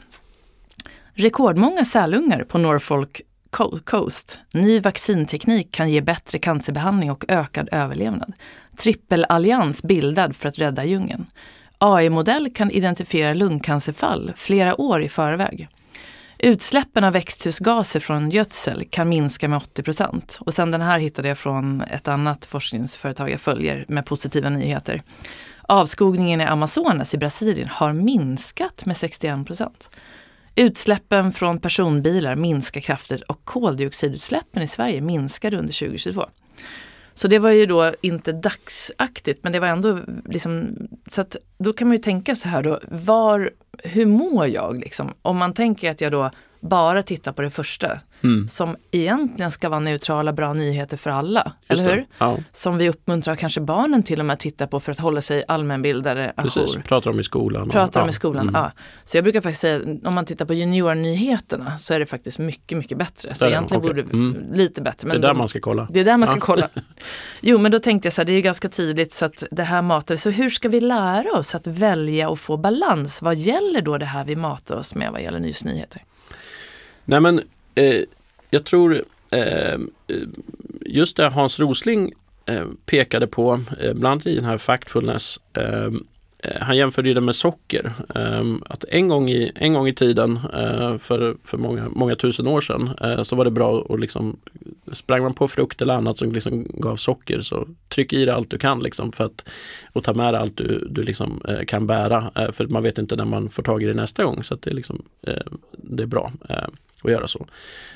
[SPEAKER 1] Rekordmånga sälungar på Norfolk Co- Coast. Ny vaccinteknik kan ge bättre cancerbehandling och ökad överlevnad. Trippelallians bildad för att rädda djungeln. AI-modell kan identifiera lungcancerfall flera år i förväg. Utsläppen av växthusgaser från gödsel kan minska med 80 procent. Och sen den här hittade jag från ett annat forskningsföretag jag följer med positiva nyheter. Avskogningen i Amazonas i Brasilien har minskat med 61 procent. Utsläppen från personbilar minskar kraftigt och koldioxidutsläppen i Sverige minskade under 2022. Så det var ju då inte dagsaktigt men det var ändå liksom, så att då kan man ju tänka så här då, var, hur mår jag liksom? Om man tänker att jag då bara tittar på det första,
[SPEAKER 2] Mm.
[SPEAKER 1] som egentligen ska vara neutrala bra nyheter för alla,
[SPEAKER 2] Just
[SPEAKER 1] eller hur?
[SPEAKER 2] Ja,
[SPEAKER 1] Som vi uppmuntrar kanske barnen till och med att titta på för att hålla sig allmänbildade
[SPEAKER 2] precis.
[SPEAKER 1] ajour.
[SPEAKER 2] Pratar om i skolan.
[SPEAKER 1] Pratar om i skolan,
[SPEAKER 2] Mm.
[SPEAKER 1] ja. Så jag brukar faktiskt säga, om man tittar på juniornyheterna så är det faktiskt mycket, mycket bättre. Så egentligen
[SPEAKER 2] okej.
[SPEAKER 1] borde
[SPEAKER 2] Mm.
[SPEAKER 1] lite bättre.
[SPEAKER 2] Det är
[SPEAKER 1] Men
[SPEAKER 2] där
[SPEAKER 1] de-
[SPEAKER 2] man ska kolla.
[SPEAKER 1] det är där man ska kolla. Jo, men då tänkte jag så här, det är ju ganska tydligt så att det här matar vi. Så hur ska vi lära oss att välja och få balans? Vad gäller då det här vi matar oss med vad gäller nyhetsnyheter?
[SPEAKER 2] Nej men eh, jag tror eh, just det Hans Rosling eh, pekade på, eh, bland annat i den här Factfulness, eh, eh han jämförde ju det med socker. Eh, att en gång i, en gång i tiden, eh, för, för många, många tusen år sedan, så var det bra att liksom, sprang man på frukt eller annat som liksom gav socker så tryck i dig allt du kan liksom för att och ta med dig allt du, du liksom, kan bära. För man vet inte när man får tag i det nästa gång så att det, är liksom, det är bra att göra så.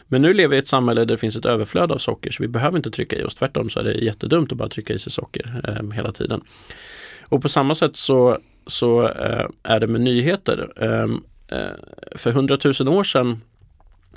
[SPEAKER 2] Men nu lever vi i ett samhälle där det finns ett överflöd av socker så vi behöver inte trycka i oss. Tvärtom så är det jättedumt att bara trycka i sig socker eh, hela tiden. Och på samma sätt så, så eh, är det med nyheter. Ehm, eh, för hundratusen år sedan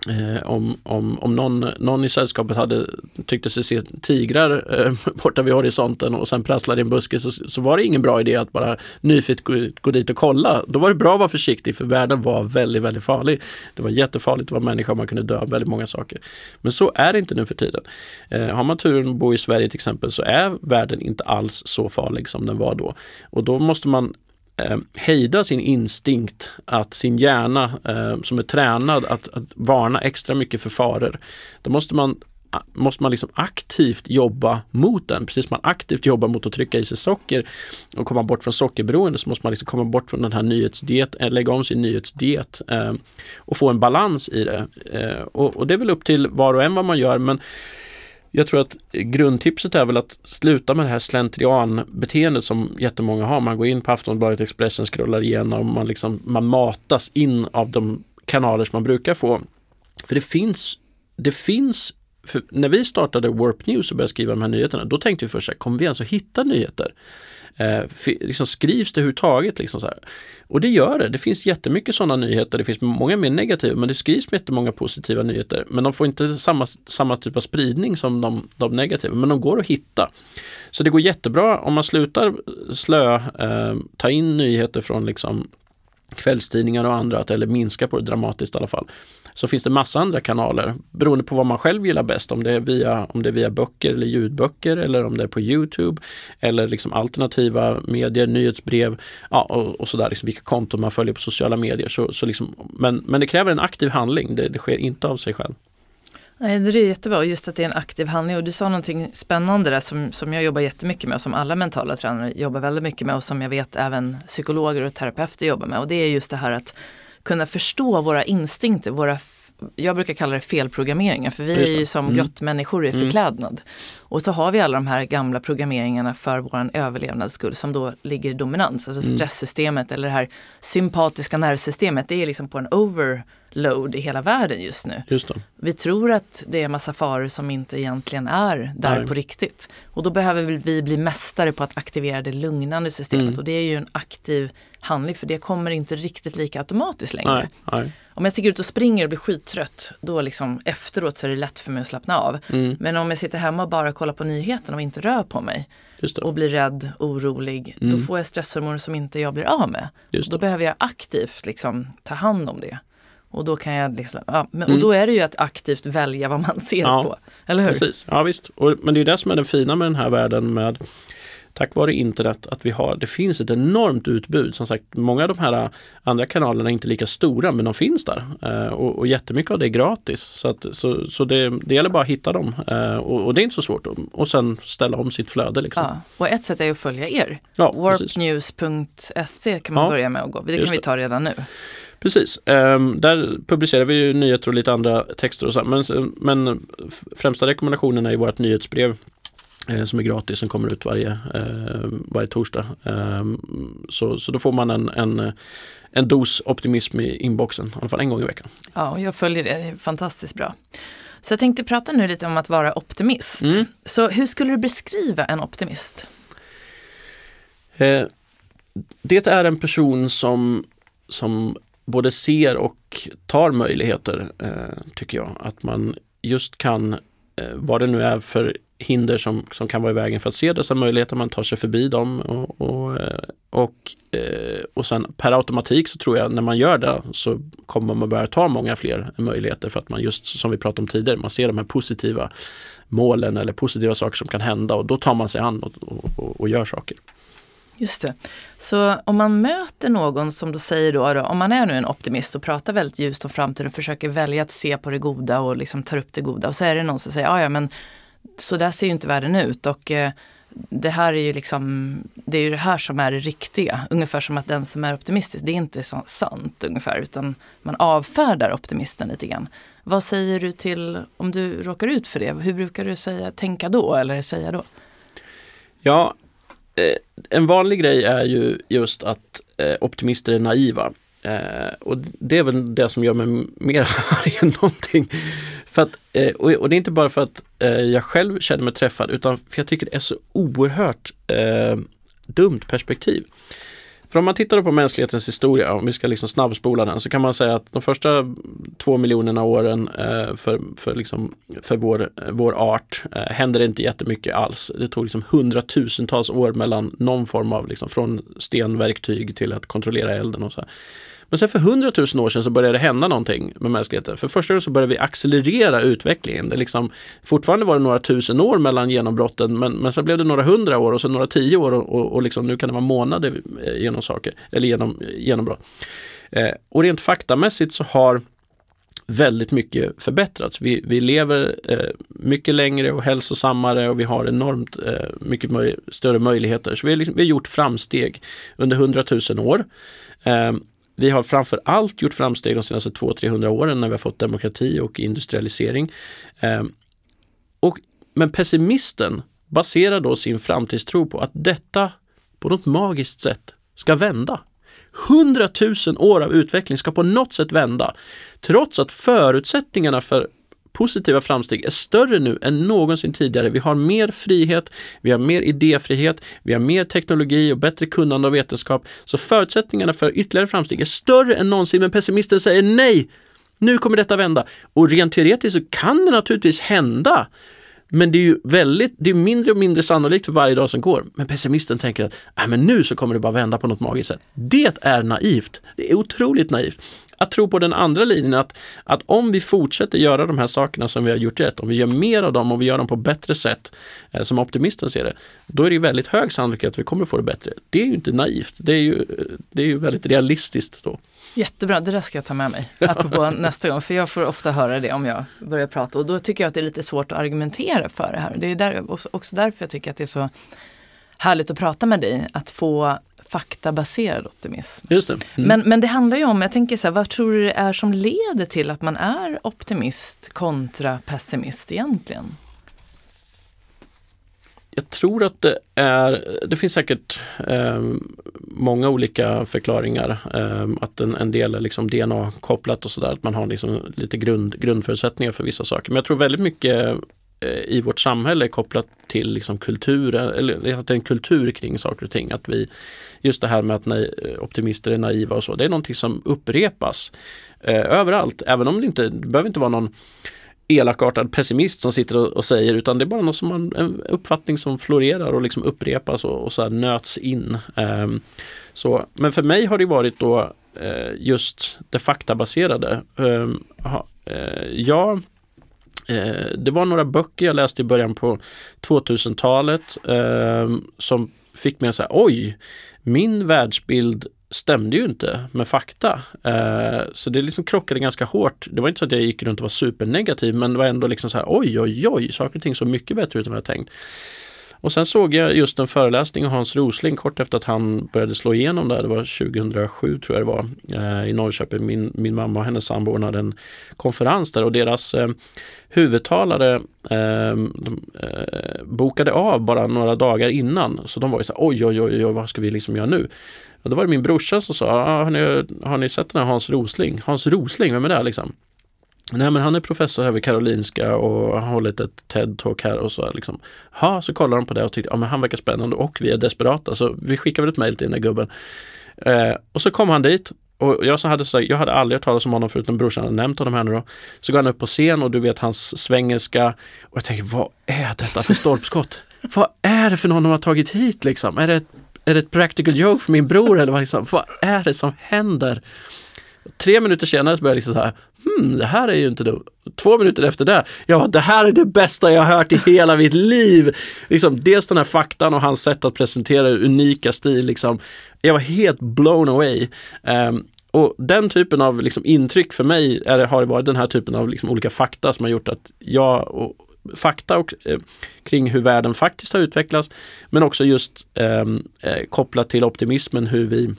[SPEAKER 2] Eh, om om, om någon, någon i sällskapet hade tyckte sig se tigrar eh, borta vid horisonten och sen prasslade i en buske så, så var det ingen bra idé att bara nyfiket gå, gå dit och kolla. Då var det bra att vara försiktig för världen var väldigt, väldigt farlig. Det var jättefarligt att vara människa man kunde dö av väldigt många saker. Men så är det inte nu för tiden. Eh, har man turen att bo i Sverige till exempel så är världen inte alls så farlig som den var då. Och då måste man eh, hejda sin instinkt, att sin hjärna eh, som är tränad att, att varna extra mycket för faror. Då måste man måste man liksom aktivt jobba mot den. Precis som man aktivt jobbar mot att trycka i sig socker och komma bort från sockerberoende så måste man liksom komma bort från den här nyhetsdiet, eh, lägga om sin nyhetsdiet eh, och få en balans i det. Eh, och, och det är väl upp till var och en vad man gör men jag tror att grundtipset är väl att sluta med det här slentrianbeteendet som jättemånga har. Man går in på Aftonbladet, Expressen, scrollar igenom, man, liksom, man matas in av de kanaler som man brukar få. För det finns, det finns för när vi startade Warp News och började skriva de här nyheterna, då tänkte vi först så här, kommer vi ens att hitta nyheter? Eh, liksom skrivs det överhuvudtaget? Liksom så här? Och det gör det. Det finns jättemycket sådana nyheter. Det finns många mer negativa, men det skrivs jättemånga positiva nyheter. Men de får inte samma, samma typ av spridning som de, de negativa, men de går att hitta. Så det går jättebra om man slutar slö, eh, ta in nyheter från liksom kvällstidningar och andra, eller minska på det dramatiskt i alla fall. Så finns det massa andra kanaler beroende på vad man själv gillar bäst. Om det är via, om det är via böcker eller ljudböcker eller om det är på Youtube eller liksom alternativa medier, nyhetsbrev ja, och, och sådär. Liksom vilka konton man följer på sociala medier. Så, så liksom, men, men det kräver en aktiv handling. Det, det sker inte av sig själv.
[SPEAKER 1] Nej, det är jättebra, just att det är en aktiv handling. Och du sa någonting spännande där som, som jag jobbar jättemycket med och som alla mentala tränare jobbar väldigt mycket med och som jag vet även psykologer och terapeuter jobbar med. Och det är just det här att kunna förstå våra instinkter, våra jag brukar kalla det felprogrammeringar för vi är ju som
[SPEAKER 2] Mm.
[SPEAKER 1] grottmänniskor i
[SPEAKER 2] Mm.
[SPEAKER 1] förklädnad. Och så har vi alla de här gamla programmeringarna för vår överlevnadsskull som då ligger i dominans. Alltså
[SPEAKER 2] Mm.
[SPEAKER 1] stresssystemet eller det här sympatiska nervsystemet, det är liksom på en load i hela världen just nu.
[SPEAKER 2] Just.
[SPEAKER 1] Vi tror att det är massa faror som inte egentligen är där
[SPEAKER 2] Nej.
[SPEAKER 1] på riktigt. Och då behöver vi bli mästare på att aktivera det lugnande systemet.
[SPEAKER 2] Mm.
[SPEAKER 1] Och det är ju en aktiv handling för det kommer inte riktigt lika automatiskt längre.
[SPEAKER 2] Nej, nej.
[SPEAKER 1] Om jag sticker ut och springer och blir skittrött, då liksom efteråt så är det lätt för mig att slappna av.
[SPEAKER 2] Mm,
[SPEAKER 1] Men om jag sitter hemma och bara kollar på nyheterna och inte rör på mig och blir rädd, orolig, då
[SPEAKER 2] Mm.
[SPEAKER 1] får jag stresshormoner som inte jag blir av med. Då behöver jag aktivt liksom ta hand om det. Och då kan jag liksom, ja, men,
[SPEAKER 2] Mm.
[SPEAKER 1] och då är det ju att aktivt välja vad man ser
[SPEAKER 2] Ja,
[SPEAKER 1] på. Eller hur?
[SPEAKER 2] Precis, ja visst. Och, men det är det som är det fina med den här världen med Tack vare internet att vi har, det finns ett enormt utbud. Som sagt, många av de här andra kanalerna är inte lika stora men de finns där. Eh, och, och jättemycket av det är gratis. Så, att, så, så det, det gäller bara att hitta dem. Eh, och, och det är inte så svårt. Och, sen ställa om sitt flöde. Liksom.
[SPEAKER 1] Ja, och ett sätt är att följa er.
[SPEAKER 2] Ja.
[SPEAKER 1] Warpnews.se kan man
[SPEAKER 2] Ja,
[SPEAKER 1] börja med att gå. Det kan vi ta redan nu.
[SPEAKER 2] Precis, Ehm, där publicerar vi ju nyheter och lite andra texter och så. Men, men främsta rekommendationen är i vårt nyhetsbrev som är gratis, som kommer ut varje, eh, varje torsdag. Ehm, så, så då får man en, en, en dos optimism i inboxen, i alla fall en gång i veckan.
[SPEAKER 1] Ja, och jag följer det. Det är fantastiskt bra. Så jag tänkte prata nu lite om att vara optimist.
[SPEAKER 2] Mm.
[SPEAKER 1] Så hur skulle du beskriva en optimist?
[SPEAKER 2] Eh, det är en person som, som både ser och tar möjligheter, eh, tycker jag. Att man just kan, eh, vad det nu är för hinder som, som kan vara i vägen för att se dessa möjligheter, man tar sig förbi dem och, och, eh, och, eh, och sen per automatik så tror jag när man gör det så kommer man börja ta många fler möjligheter för att man just som vi pratade om tidigare, man ser de här positiva målen eller positiva saker som kan hända och då tar man sig an och, och, och, gör saker.
[SPEAKER 1] Just det. Så om man möter någon som då säger då, då, om man är nu en optimist och pratar väldigt ljust om framtiden och försöker välja att se på det goda och liksom tar upp det goda och så är det någon som säger, ja ja men så där ser ju inte världen ut och eh, det här är ju liksom, det är ju det här som är det riktiga. Ungefär som att den som är optimistisk, det är inte så sant ungefär, utan man avfärdar optimisten lite grann. Vad säger du till, om du råkar ut för det, hur brukar du säga, tänka då eller säga då?
[SPEAKER 2] Ja, eh, en vanlig grej är ju just att eh, optimister är naiva. Och det är väl det som gör mig mer arg än någonting. För att, eh, och, och det är inte bara för att eh, jag själv känner mig träffad utan för jag tycker det är så oerhört eh, dumt perspektiv. För om man tittar på mänsklighetens historia, om vi ska liksom snabbspola den, så kan man säga att de första två miljonerna åren eh, för, för, liksom, för vår, vår art eh, hände det inte jättemycket alls. Det tog liksom hundratusentals år mellan någon form av, liksom, från stenverktyg till att kontrollera elden och så här. Men sen för hundratusen år sedan så började det hända någonting med mänskligheten. För första gången så började vi accelerera utvecklingen. Det liksom, fortfarande var det några tusen år mellan genombrotten men, men så blev det några hundra år och sen några tio år och, och, och liksom, nu kan det vara månader eh, genom saker, eller genom eh, genombrott. Eh, och rent faktamässigt så har väldigt mycket förbättrats. Vi, vi lever eh, mycket längre och hälsosammare och vi har enormt eh, mycket möj större möjligheter. Så vi har, liksom, vi har gjort framsteg under hundratusen år. Eh, vi har framför allt gjort framsteg de senaste 200-300 åren när vi har fått demokrati och industrialisering. Eh, och, men pessimisten baserar då sin framtidstro på att detta på något magiskt sätt ska vända. 100 000 år av utveckling ska på något sätt vända. Trots att förutsättningarna för positiva framsteg är större nu än någonsin tidigare. Vi har mer frihet, vi har mer idéfrihet, vi har mer teknologi och bättre kunnande och vetenskap. Så förutsättningarna för ytterligare framsteg är större än någonsin, men pessimisten säger nej! Nu kommer detta vända. Och rent teoretiskt så kan det naturligtvis hända. Men det är ju väldigt, det är mindre och mindre sannolikt för varje dag som går. Men pessimisten tänker att äh, men nu så kommer det bara vända på något magiskt sätt. Det är naivt. Det är otroligt naivt. Att tro på den andra linjen, att, att om vi fortsätter göra de här sakerna som vi har gjort rätt, om vi gör mer av dem och vi gör dem på bättre sätt, eh, som optimisten ser det, då är det väldigt hög sannolikhet att vi kommer få det bättre. Det är ju inte naivt, det är ju, eh, det är ju väldigt realistiskt då.
[SPEAKER 1] Jättebra, det där ska jag ta med mig. Apropå nästa gång, för jag får ofta höra det om jag börjar prata och då tycker jag att det är lite svårt att argumentera för det här. Det är där, också därför jag tycker att det är så härligt att prata med dig, att få faktabaserad optimism.
[SPEAKER 2] Just det. Mm.
[SPEAKER 1] Men, men det handlar ju om, jag tänker så här, vad tror du det är som leder till att man är optimist kontra pessimist egentligen?
[SPEAKER 2] Jag tror att det är, det finns säkert eh, många olika förklaringar. Eh, att en, en, del är liksom DNA-kopplat och sådär, att man har liksom lite grund, grundförutsättningar för vissa saker. Men jag tror väldigt mycket eh, i vårt samhälle är kopplat till liksom kultur, eller att det är en kultur kring saker och ting. Att vi, just det här med att optimister är naiva och så, det är någonting som upprepas eh, överallt. Även om det inte, det behöver inte vara någon elakartad pessimist som sitter och, och, säger utan det är bara något som man, en uppfattning som florerar och liksom upprepas och, och så nöts in. Um, så, men för mig har det varit då uh, just det faktabaserade. Ehm, um, aha, uh, eh, ja, uh, det var några böcker jag läste i början på 2000-talet ehm, som fick mig att säga oj, min världsbild stämde ju inte med fakta. Eh, så det liksom krockade ganska hårt. Det var inte så att jag gick runt och var supernegativ men det var ändå liksom så här oj oj oj, saker och ting såg mycket bättre ut än vad jag tänkt. Och sen såg jag just en föreläsning av Hans Rosling kort efter att han började slå igenom där. Det var 2007 tror jag det var eh, i Norrköping. Min, min mamma och hennes sambo ordnade en konferens där och deras eh, huvudtalare eh, de, eh, bokade av bara några dagar innan. Så de var ju så här, oj oj oj, oj vad ska vi liksom göra nu? Och då var det min brorsa som sa, ah, har, ni, har ni sett den här Hans Rosling? Hans Rosling, vem är det liksom? Nej men han är professor här vid Karolinska och har hållit ett TED-talk här och så liksom. Ha, så kollar de på det och tyckte, ja men han verkar spännande och vi är desperata så vi skickar väl ett mail till den där gubben. Eh, och så kom han dit och jag, som hade, jag hade aldrig hört talas om honom förutom brorsan hade nämnt honom här nu då. Så går han upp på scen och du vet hans svengelska och jag tänker, vad är detta för stolpskott? vad är det för någon de har tagit hit liksom? Är det ett är det ett practical joke för min bror eller vad, liksom, vad är det som händer? Tre minuter senare så började jag liksom så här, hmm, det här är ju inte det. Två minuter efter det, jag bara, det här är det bästa jag har hört i hela mitt liv. Liksom, dels den här faktan och hans sätt att presentera unika stil. Liksom. Jag var helt blown away. Um, och den typen av liksom, intryck för mig är, har varit den här typen av liksom, olika fakta som har gjort att jag och, fakta och, eh, kring hur världen faktiskt har utvecklats. Men också just ehm, eh, kopplat till optimismen hur vi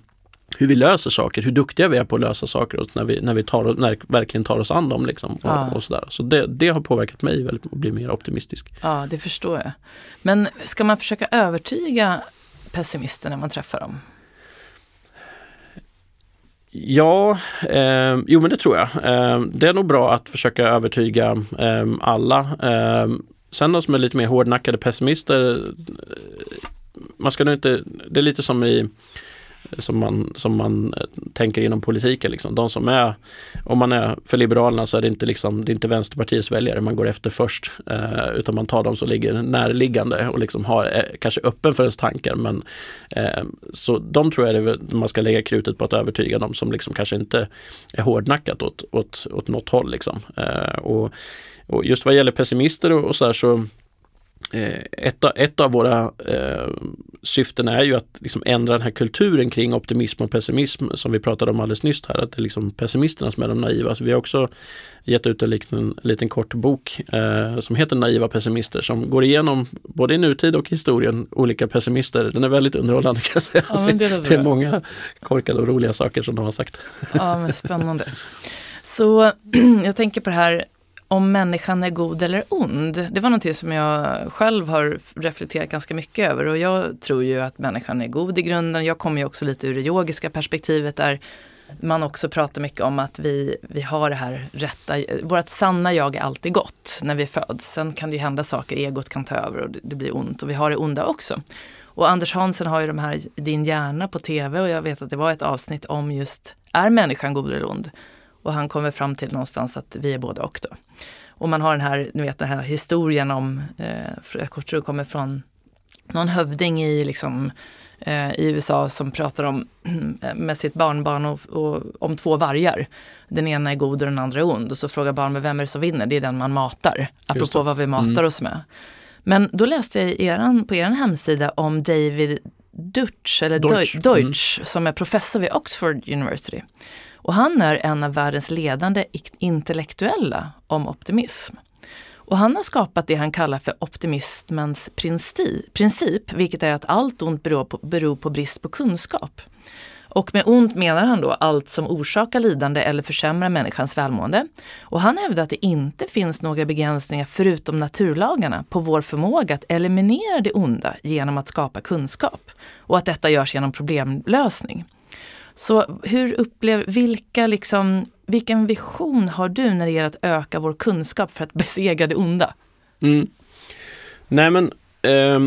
[SPEAKER 2] hur vi löser saker, hur duktiga vi är på att lösa saker och när vi, när vi tar, när verkligen tar oss an dem. Liksom, och, ja. och sådär. Så det, det, har påverkat mig väldigt att bli mer optimistisk.
[SPEAKER 1] Ja, det förstår jag. Men ska man försöka övertyga pessimister när man träffar dem?
[SPEAKER 2] Ja, eh, jo men det tror jag. Eh, det är nog bra att försöka övertyga eh, alla. Eh, sen de som är lite mer hårdnackade pessimister, eh, man ska nog inte, det är lite som i som man, som man eh, tänker inom politiken. Liksom. De som är, om man är för Liberalerna så är det inte, liksom, det är inte Vänsterpartiets väljare man går efter först. Eh, utan man tar de som ligger närliggande och liksom har, är kanske öppen för ens tankar. Men, eh, så de tror jag det, man ska lägga krutet på att övertyga de som liksom kanske inte är hårdnackat åt, åt, åt något håll. Liksom. Eh, och, och just vad gäller pessimister och, och så här så ett, av, ett av våra eh, syften är ju att liksom ändra den här kulturen kring optimism och pessimism som vi pratade om alldeles nyss här. Att det är liksom pessimisterna som är de naiva. Så vi har också gett ut en liten, liten kort bok eh, som heter Naiva pessimister som går igenom både i nutid och historien olika pessimister. Den är väldigt underhållande kan jag säga. Ja, det, är det är många korkade och roliga saker som de har sagt.
[SPEAKER 1] Ja, men spännande. Så jag tänker på det här om människan är god eller ond. Det var någonting som jag själv har reflekterat ganska mycket över och jag tror ju att människan är god i grunden. Jag kommer ju också lite ur det yogiska perspektivet där man också pratar mycket om att vi, vi har det här rätta, vårt sanna jag är alltid gott när vi föds. Sen kan det ju hända saker, egot kan ta över och det, det blir ont och vi har det onda också. Och Anders Hansen har ju de här Din hjärna på tv och jag vet att det var ett avsnitt om just, är människan god eller ond? Och han kommer fram till någonstans att vi är både och då. Och man har den här, ni vet den här historien om, eh, jag tror det kommer från någon hövding i, liksom, eh, i USA som pratar om med sitt barnbarn och, och, om två vargar. Den ena är god och den andra är ond. Och så frågar barn, vem är det som vinner? Det är den man matar. Apropå vad vi matar mm. oss med. Men då läste jag eran, på er hemsida om David Deutsch, eller Deutsch, Deutsch mm. som är professor vid Oxford University. Och han är en av världens ledande intellektuella om optimism. Och han har skapat det han kallar för optimismens princip, vilket är att allt ont beror på, beror på brist på kunskap. Och med ont menar han då allt som orsakar lidande eller försämrar människans välmående. Och han hävdar att det inte finns några begränsningar förutom naturlagarna på vår förmåga att eliminera det onda genom att skapa kunskap. Och att detta görs genom problemlösning. Så hur upplever, vilka liksom, vilken vision har du när det gäller att öka vår kunskap för att besegra det onda?
[SPEAKER 2] Mm. Nej men, eh,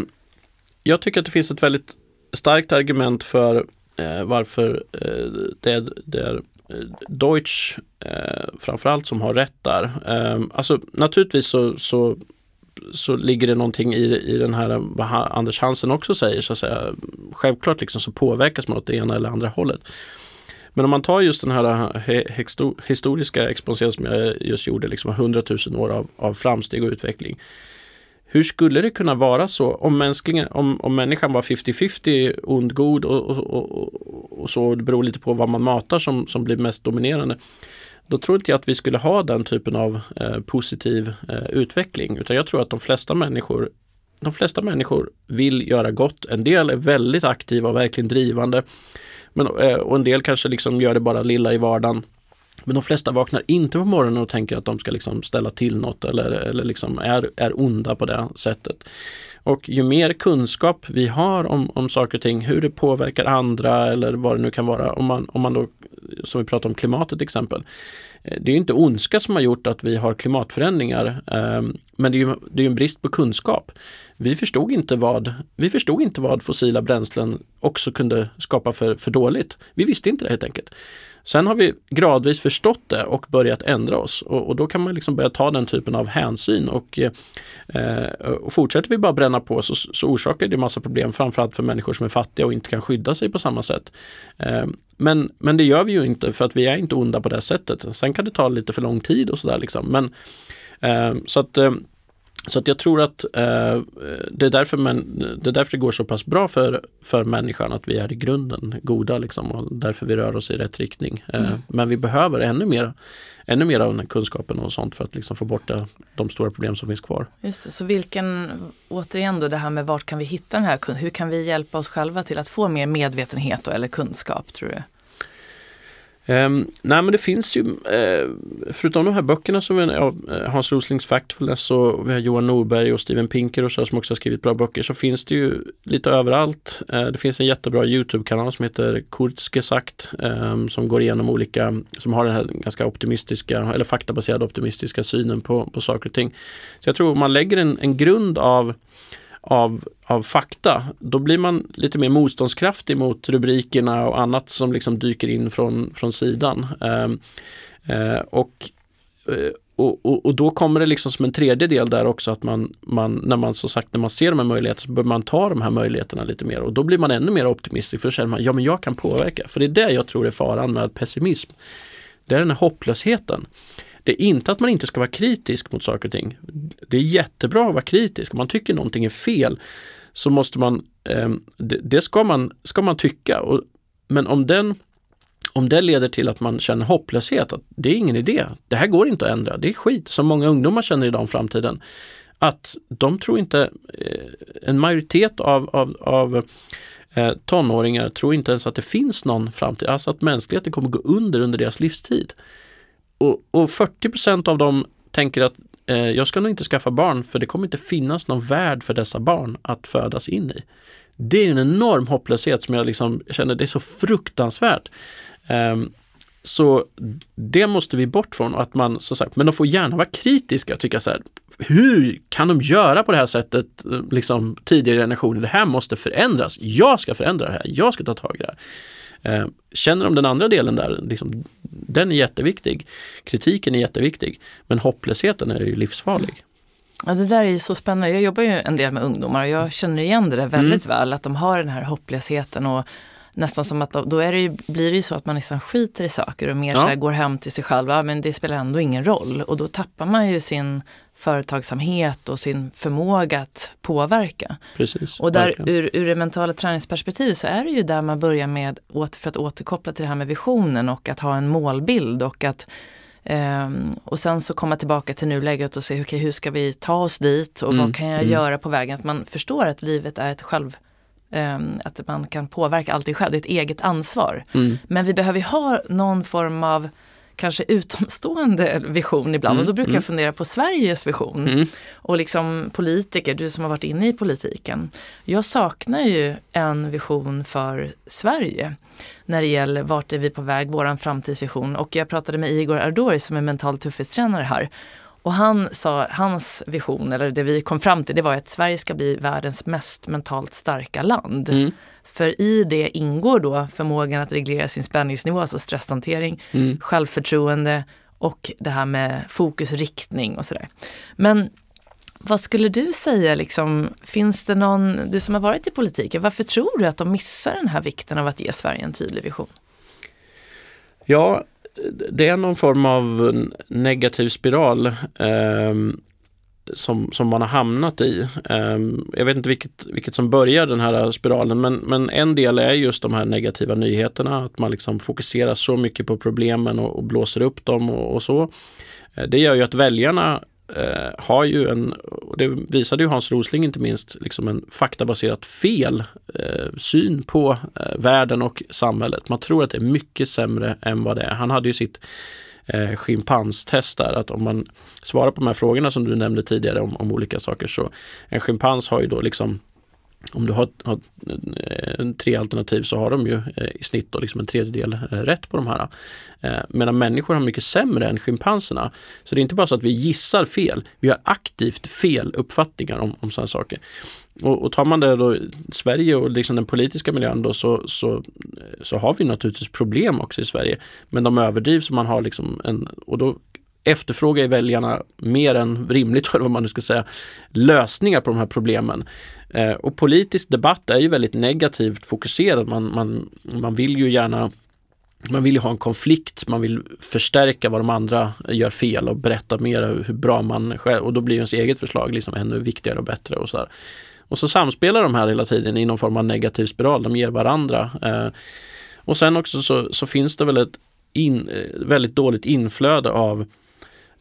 [SPEAKER 2] jag tycker att det finns ett väldigt starkt argument för eh, varför eh, det, det är eh, Deutsch eh, framförallt som har rätt där. Eh, alltså naturligtvis så, så, så ligger det någonting i, i den här vad Anders Hansen också säger så att säga. Självklart liksom så påverkas man åt det ena eller andra hållet. Men om man tar just den här historiska exponeringen som jag just gjorde, liksom 100 000 år av, av framsteg och utveckling. Hur skulle det kunna vara så om, om, om människan var 50-50 ond, god och, och, och, och, så, det beror lite på vad man matar som, som blir mest dominerande. Då tror inte jag att vi skulle ha den typen av eh, positiv eh, utveckling utan jag tror att de flesta människor de flesta människor vill göra gott. En del är väldigt aktiva och verkligen drivande. Men, eh, och en del kanske liksom gör det bara lilla i vardagen. Men de flesta vaknar inte på morgonen och tänker att de ska liksom ställa till något eller, eller liksom är, är onda på det sättet. Och ju mer kunskap vi har om, om saker och ting, hur det påverkar andra eller vad det nu kan vara. Om man, om man då, som vi pratar om klimatet till exempel. Eh, det är inte ondska som har gjort att vi har klimatförändringar. Ehm, men det är ju det är en brist på kunskap. Vi förstod, inte vad, vi förstod inte vad fossila bränslen också kunde skapa för, för dåligt. Vi visste inte det helt enkelt. Sen har vi gradvis förstått det och börjat ändra oss och, och då kan man liksom börja ta den typen av hänsyn och, eh, och fortsätter vi bara bränna på så, så orsakar det massa problem framförallt för människor som är fattiga och inte kan skydda sig på samma sätt. Eh, men, men det gör vi ju inte för att vi är inte onda på det sättet. Sen kan det ta lite för lång tid och sådär liksom. Men, eh, så att eh, så att jag tror att eh, det, är därför man, det är därför det går så pass bra för, för människan att vi är i grunden goda liksom, och därför vi rör oss i rätt riktning. Eh, mm. Men vi behöver ännu mer, ännu mer av den här kunskapen och sånt för att liksom få bort det, de stora problem som finns kvar.
[SPEAKER 1] Just så vilken, återigen då det här med vart kan vi hitta den här, hur kan vi hjälpa oss själva till att få mer medvetenhet då, eller kunskap tror du?
[SPEAKER 2] Um, nej men det finns ju, uh, förutom de här böckerna som vi har, eh, Hans Roslings Factfulness och vi har Johan Norberg och Steven Pinker och så som också har skrivit bra böcker så finns det ju lite överallt. Uh, det finns en jättebra Youtube-kanal som heter Kurzgesagt um, ehm, som går igenom olika, som har den här ganska optimistiska eller faktabaserade optimistiska synen på, på saker och ting. Så jag tror man lägger en, en grund av av, av fakta, då blir man lite mer motståndskraftig mot rubrikerna och annat som liksom dyker in från, från sidan. Ehm, eh, och, eh, och, och, och, då kommer det liksom som en tredje del där också att man, man när man så sagt när man ser de här möjligheterna så bör man ta de här möjligheterna lite mer och då blir man ännu mer optimistisk för då känner man ja men jag kan påverka. För det är det jag tror är faran med pessimism. Det är den här hopplösheten. Det är inte att man inte ska vara kritisk mot saker och ting. Det är jättebra att vara kritisk. Om man tycker någonting är fel så måste man, eh, det, det, ska, man, ska man tycka. Och, men om den om det leder till att man känner hopplöshet, att det är ingen idé, det här går inte att ändra, det är skit som många ungdomar känner idag om framtiden. Att de tror inte, eh, en majoritet av, av, av eh, tonåringar tror inte ens att det finns någon framtid, alltså att mänskligheten kommer gå under under deras livstid. Och, och 40% av dem tänker att eh, jag ska nog inte skaffa barn för det kommer inte finnas någon värld för dessa barn att födas in i. Det är en enorm hopplöshet som jag liksom känner det är så fruktansvärt. Um, så det måste vi bort från. Att man, så sagt, men de får gärna vara kritiska och tycka så här, hur kan de göra på det här sättet, liksom tidigare generationer? Det här måste förändras. Jag ska förändra det här. Jag ska ta tag i det här. Eh, känner de den andra delen där, liksom, den är jätteviktig. Kritiken är jätteviktig. Men hopplösheten är ju livsfarlig.
[SPEAKER 1] Ja, det där är ju så spännande. Jag jobbar ju en del med ungdomar och jag känner igen det där väldigt mm. väl. Att de har den här hopplösheten och nästan som att då är det ju, blir det ju så att man nästan skiter i saker och mer ja. så går hem till sig själv. Ja, men det spelar ändå ingen roll. Och då tappar man ju sin företagsamhet och sin förmåga att påverka.
[SPEAKER 2] Precis,
[SPEAKER 1] och där ur, ur det mentala träningsperspektivet så är det ju där man börjar med, för att återkoppla till det här med visionen och att ha en målbild och att Um, och sen så komma tillbaka till nuläget och se okay, hur ska vi ta oss dit och mm, vad kan jag mm. göra på vägen. Att man förstår att livet är ett själv, Um, att man kan påverka allting själv, det är ett eget ansvar.
[SPEAKER 2] Mm.
[SPEAKER 1] Men vi behöver ha någon form av kanske utomstående vision ibland
[SPEAKER 2] Mm,
[SPEAKER 1] och då brukar
[SPEAKER 2] mm.
[SPEAKER 1] jag fundera på Sveriges vision.
[SPEAKER 2] Mm.
[SPEAKER 1] Och liksom politiker, du som har varit inne i politiken. Jag saknar ju en vision för Sverige när det gäller vart är vi på väg, våran framtidsvision. Och jag pratade med Igor Ardori som är mental tuffhetstränare här. Och han sa, hans vision, eller det vi kom fram till, det var att Sverige ska bli världens mest mentalt starka land.
[SPEAKER 2] Mm.
[SPEAKER 1] För i det ingår då förmågan att reglera sin spänningsnivå, alltså stresshantering,
[SPEAKER 2] Mm.
[SPEAKER 1] självförtroende och det här med fokus, riktning och sådär. Men vad skulle du säga, liksom, finns det någon, du som har varit i politiken, varför tror du att de missar den här vikten av att ge Sverige en tydlig vision?
[SPEAKER 2] Ja, det är någon form av negativ spiral eh, som, som man har hamnat i. Eh, jag vet inte vilket, vilket som börjar den här spiralen men, men en del är just de här negativa nyheterna. Att man liksom fokuserar så mycket på problemen och, och blåser upp dem och, och så. Eh, det gör ju att väljarna eh, har ju en, och det visade ju Hans Rosling inte minst, liksom en faktabaserat fel eh, syn på eh, världen och samhället. Man tror att det är mycket sämre än vad det är. Han hade ju sitt eh, schimpanstest där, att om man svarar på de här frågorna som du nämnde tidigare om, om olika saker så en schimpans har ju då liksom om du har, har eh, tre alternativ så har de ju eh, i snitt då liksom en tredjedel eh, rätt på de här. Eh, medan människor har mycket sämre än schimpanserna. Så det är inte bara så att vi gissar fel, vi har aktivt fel uppfattningar om, om sådana saker. Och, och tar man det då Sverige och liksom den politiska miljön då så, så, så har vi naturligtvis problem också i Sverige. Men de överdrivs och man har liksom en, och då efterfrågar ju väljarna mer än rimligt, eller vad man nu ska säga, lösningar på de här problemen. Eh, och politisk debatt är ju väldigt negativt fokuserad. Man, man, man vill ju gärna man vill ju ha en konflikt, man vill förstärka vad de andra gör fel och berätta mer hur bra man själv och då blir ens eget förslag liksom ännu viktigare och bättre och så här. Och så samspelar de här hela tiden i någon form av negativ spiral, de ger varandra. Eh, och sen också så, så finns det väl ett in, eh, väldigt dåligt inflöde av eh,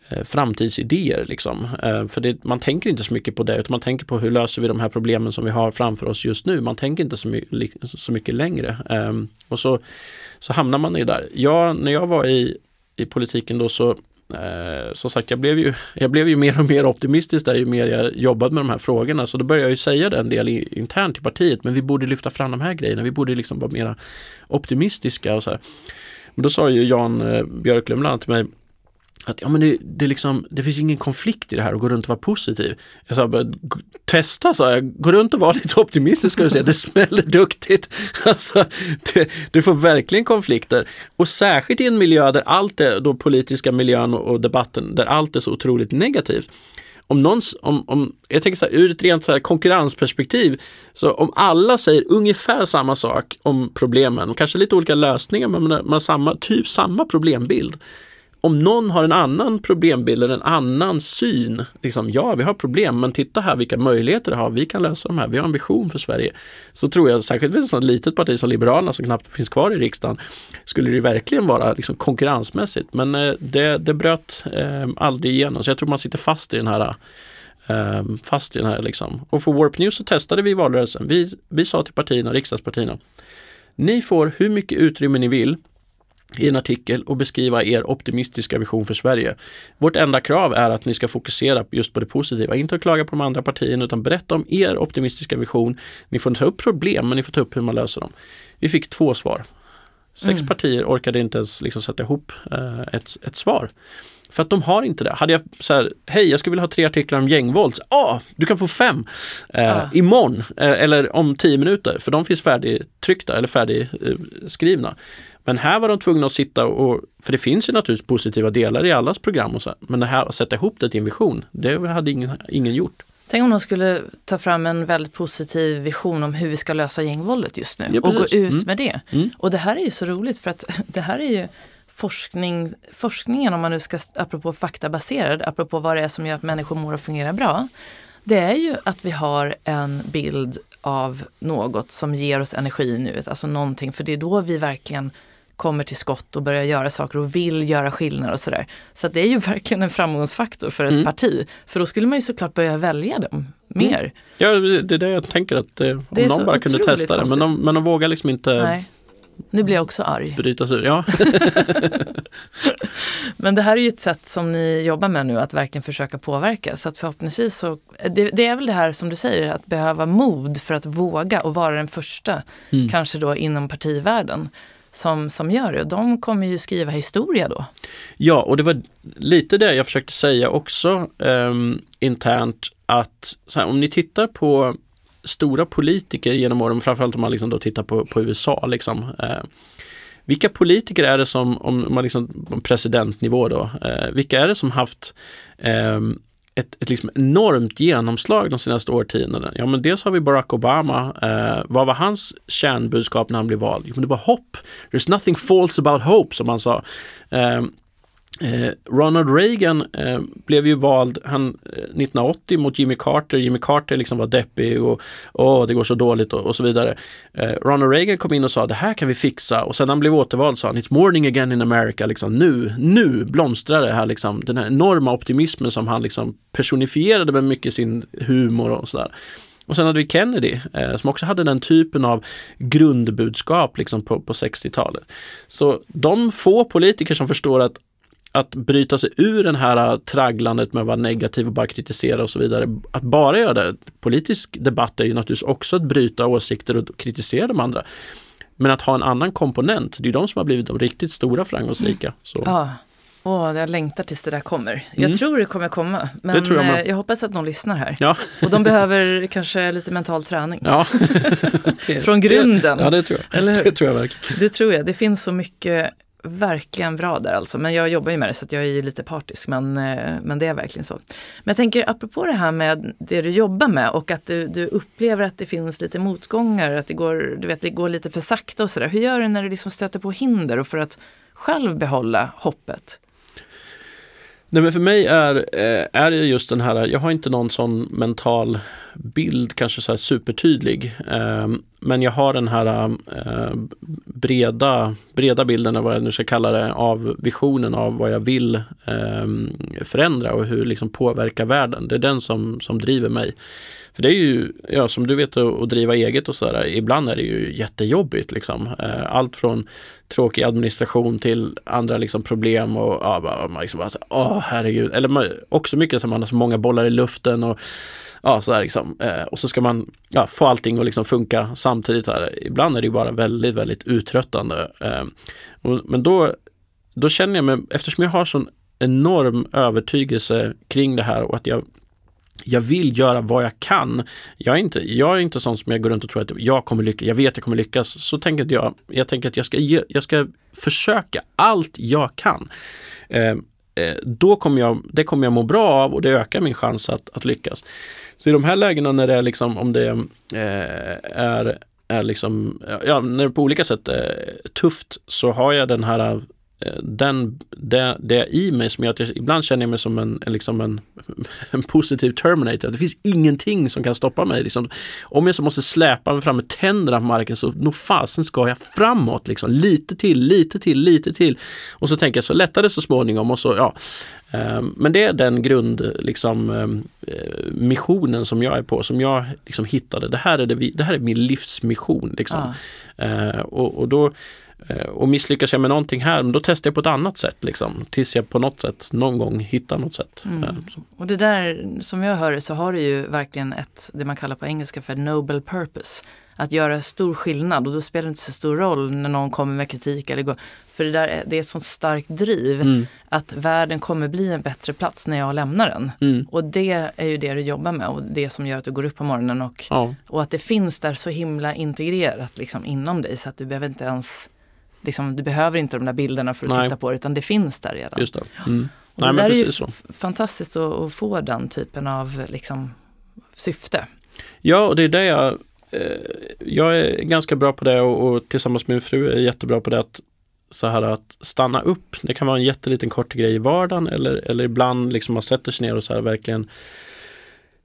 [SPEAKER 2] Eh, framtidsidéer. Liksom. Eh, för det, man tänker inte så mycket på det utan man tänker på hur löser vi de här problemen som vi har framför oss just nu. Man tänker inte så, my så mycket längre. Ehm, och så, så hamnar man ju där. Jag, när jag var i, i politiken då så Eh, som sagt, jag blev, ju, jag blev ju mer och mer optimistisk där ju mer jag jobbade med de här frågorna. Så då började jag ju säga det en del i, internt i partiet. Men vi borde lyfta fram de här grejerna. Vi borde liksom vara mer optimistiska och så här. Men då sa ju Jan eh, Björklund bland annat till mig att ja, men det, det, liksom, det finns ingen konflikt i det här att gå runt och vara positiv. Jag sa, bara, testa sa jag, gå runt och vara lite optimistisk ska du se, det smäller duktigt. Alltså, det, du får verkligen konflikter. Och särskilt i en miljö där allt är, då politiska miljön och, och debatten, där allt är så otroligt negativt. Om någon, om, om, jag tänker så här, ur ett rent så här konkurrensperspektiv, så om alla säger ungefär samma sak om problemen, kanske lite olika lösningar, men man har samma, typ samma problembild om någon har en annan problembild eller en annan syn, liksom, ja vi har problem men titta här vilka möjligheter det har, vi kan lösa de här, vi har en vision för Sverige. Så tror jag, särskilt för ett sådant litet parti som Liberalerna som knappt finns kvar i riksdagen, skulle det verkligen vara liksom, konkurrensmässigt. Men eh, det, det bröt eh, aldrig igenom, så jag tror man sitter fast i den här eh, fast i den här liksom. Och för Warp News så testade vi i valrörelsen. Vi, vi sa till partierna, riksdagspartierna, ni får hur mycket utrymme ni vill i en artikel och beskriva er optimistiska vision för Sverige. Vårt enda krav är att ni ska fokusera just på det positiva, inte att klaga på de andra partierna utan berätta om er optimistiska vision. Ni får ta upp problem men ni får ta upp hur man löser dem. Vi fick två svar. Sex
[SPEAKER 1] Mm.
[SPEAKER 2] partier orkade inte ens liksom sätta ihop eh, ett, ett svar. För att de har inte det. Hade jag så här, hej jag skulle vilja ha tre artiklar om gängvåld. Så, Ah, du kan få fem eh,
[SPEAKER 1] Ja.
[SPEAKER 2] imorgon eh, eller om tio minuter. För de finns färdigtryckta eller färdigskrivna. Men här var de tvungna att sitta och, för det finns ju naturligtvis positiva delar i allas program och så. Men det här att sätta ihop det till en vision, det hade ingen, ingen gjort.
[SPEAKER 1] Tänk om de skulle ta fram en väldigt positiv vision om hur vi ska lösa gängvåldet just nu
[SPEAKER 2] Ja,
[SPEAKER 1] och gå ut
[SPEAKER 2] Mm.
[SPEAKER 1] med det.
[SPEAKER 2] Mm.
[SPEAKER 1] Och det här är ju så roligt för att det här är ju forskning, forskningen, om man nu ska, apropå faktabaserad, apropå vad det är som gör att människor mår och fungerar bra. Det är ju att vi har en bild av något som ger oss energi nuet, alltså någonting, för det är då vi verkligen kommer till skott och börjar göra saker och vill göra skillnad och sådär. Så det är ju verkligen en framgångsfaktor för ett
[SPEAKER 2] Mm.
[SPEAKER 1] parti. För då skulle man ju såklart börja välja de mer.
[SPEAKER 2] Ja, det är det jag tänker att eh, om någon bara kunde testa det. Men
[SPEAKER 1] konstigt.
[SPEAKER 2] de, men de vågar liksom inte
[SPEAKER 1] Nej. Nu blir jag också arg.
[SPEAKER 2] bryta sig ur. Ja.
[SPEAKER 1] Men det här är ju ett sätt som ni jobbar med nu, att verkligen försöka påverka. Så att förhoppningsvis så, det, det är väl det här som du säger, att behöva mod för att våga och vara den första,
[SPEAKER 2] Mm.
[SPEAKER 1] kanske då inom partivärlden, som, som gör det. Och de kommer ju skriva historia då.
[SPEAKER 2] Ja, och det var lite det jag försökte säga också ehm, internt att så här, om ni tittar på stora politiker genom åren, framförallt om man liksom då tittar på, på USA, liksom, eh, vilka politiker är det som, om man liksom på presidentnivå då, eh, vilka är det som haft eh, ett, ett liksom enormt genomslag de senaste årtiondena. Ja, men dels har vi Barack Obama. Eh, vad var hans kärnbudskap när han blev vald? Jo, men det var hopp. There's nothing false about hope, som han sa. Eh, Eh, Ronald Reagan eh, blev ju vald han, eh, 1980 mot Jimmy Carter. Jimmy Carter liksom var deppig och åh, det går så dåligt och, och så vidare. Eh, Ronald Reagan kom in och sa det här kan vi fixa och sen han blev återvald sa han It's morning again in America. Liksom, nu, nu blomstrar det här liksom. Den här enorma optimismen som han liksom personifierade med mycket sin humor och sådär. Och sen hade vi Kennedy eh, som också hade den typen av grundbudskap liksom på, på 60-talet. Så de få politiker som förstår att att bryta sig ur den här äh, tragglandet med att vara negativ och bara kritisera och så vidare. Att bara göra det. Politisk debatt är ju naturligtvis också att bryta åsikter och kritisera de andra. Men att ha en annan komponent, det är ju de som har blivit de riktigt stora framgångsrika. Så.
[SPEAKER 1] Ja. Åh, jag längtar tills det där kommer. Jag
[SPEAKER 2] Mm.
[SPEAKER 1] tror det kommer komma. Men
[SPEAKER 2] Det jag
[SPEAKER 1] jag,
[SPEAKER 2] med.
[SPEAKER 1] jag hoppas att någon lyssnar här.
[SPEAKER 2] Ja,
[SPEAKER 1] Och de behöver kanske lite mental träning.
[SPEAKER 2] ja. Det-
[SPEAKER 1] Från grunden.
[SPEAKER 2] Det, ja, det tror jag.
[SPEAKER 1] Eller hur?
[SPEAKER 2] Det tror jag verkligen.
[SPEAKER 1] Det tror jag. Det finns så mycket verkligen bra där alltså. Men jag jobbar ju med det så att jag är ju lite partisk. Men, eh, men det är verkligen så. Men jag tänker apropå det här med det du jobbar med och att du, du upplever att det finns lite motgångar. Att det går, du vet, det går lite för sakta och sådär. Hur gör du när du liksom stöter på hinder och för att själv behålla hoppet?
[SPEAKER 2] Nej men för mig är, eh, är det just den här, jag har inte någon sån mental bild kanske så här supertydlig. Ehm, men jag har den här eh, breda, breda bilden av vad jag nu ska kalla det av visionen av vad jag vill ehm, förändra och hur liksom påverka världen. Det är den som, som driver mig. För det är ju, ja, som du vet, att, driva eget och sådär, ibland är det ju jättejobbigt. Liksom. Eh, allt från tråkig administration till andra liksom, problem och ja, bara, man liksom bara, så, åh herregud. Eller man, också mycket som man har så många bollar i luften och ja, sådär liksom. Eh, och så ska man ja, få allting att liksom funka samtidigt. Här. Ibland är det ju bara väldigt, väldigt uttröttande. Eh, men då, då känner jag mig, eftersom jag har sån enorm övertygelse kring det här och att jag jag vill göra vad jag kan. Jag är inte, jag är inte sån som jag går runt och tror att jag kommer lyckas, jag vet att jag kommer lyckas. Så tänker inte jag. Jag tänker att jag ska, ge, jag ska försöka allt jag kan. Eh, eh, då kommer jag, det kommer jag må bra av och det ökar min chans att, att lyckas. Så i de här lägena när det är liksom, om det eh, är, är liksom, ja, när det på olika sätt är tufft så har jag den här den, det, det i mig som gör att jag ibland känner jag mig som en, liksom en, en positiv Terminator. Det finns ingenting som kan stoppa mig. Liksom. Om jag så måste släpa mig fram med tänderna på marken så nog fasen ska jag framåt. Liksom. Lite till, lite till, lite till. Och så tänker jag så lättar det så småningom och så, ja. Ehm, Men det är den grund, liksom, eh, missionen som jag är på, som jag liksom hittade. Det här är, det, vi- det här är min livsmission. Liksom.
[SPEAKER 1] Ja.
[SPEAKER 2] Eh, och, och då eh, och misslyckas jag med någonting här, då testar jag på ett annat sätt. Liksom, tills jag på något sätt, någon gång hittar något sätt.
[SPEAKER 1] Mm.
[SPEAKER 2] Eh.
[SPEAKER 1] Och det där, som jag hör så har du ju verkligen ett, det man kallar på engelska för noble purpose. Att göra stor skillnad och då spelar det inte så stor roll när någon kommer med kritik eller går. För det där är, det är ett sånt starkt driv
[SPEAKER 2] Mm,
[SPEAKER 1] att världen kommer bli en bättre plats när jag lämnar den.
[SPEAKER 2] mm,
[SPEAKER 1] Och det är ju det du jobbar med och det som gör att du går upp på morgonen och,
[SPEAKER 2] ja,
[SPEAKER 1] och att det finns där så himla integrerat liksom inom dig så att du behöver inte ens Liksom, du behöver inte de där bilderna för att
[SPEAKER 2] Nej.
[SPEAKER 1] titta på det utan det finns där redan.
[SPEAKER 2] just det. Mm.
[SPEAKER 1] Och
[SPEAKER 2] Nej,
[SPEAKER 1] det där är ju
[SPEAKER 2] så.
[SPEAKER 1] fantastiskt att, att få den typen av liksom, syfte.
[SPEAKER 2] Ja, och det är det jag eh, Jag är ganska bra på det och, och tillsammans med min fru är jättebra på det att så här att stanna upp. Det kan vara en jätteliten kort grej i vardagen eller, eller ibland liksom man sätter sig ner och så här verkligen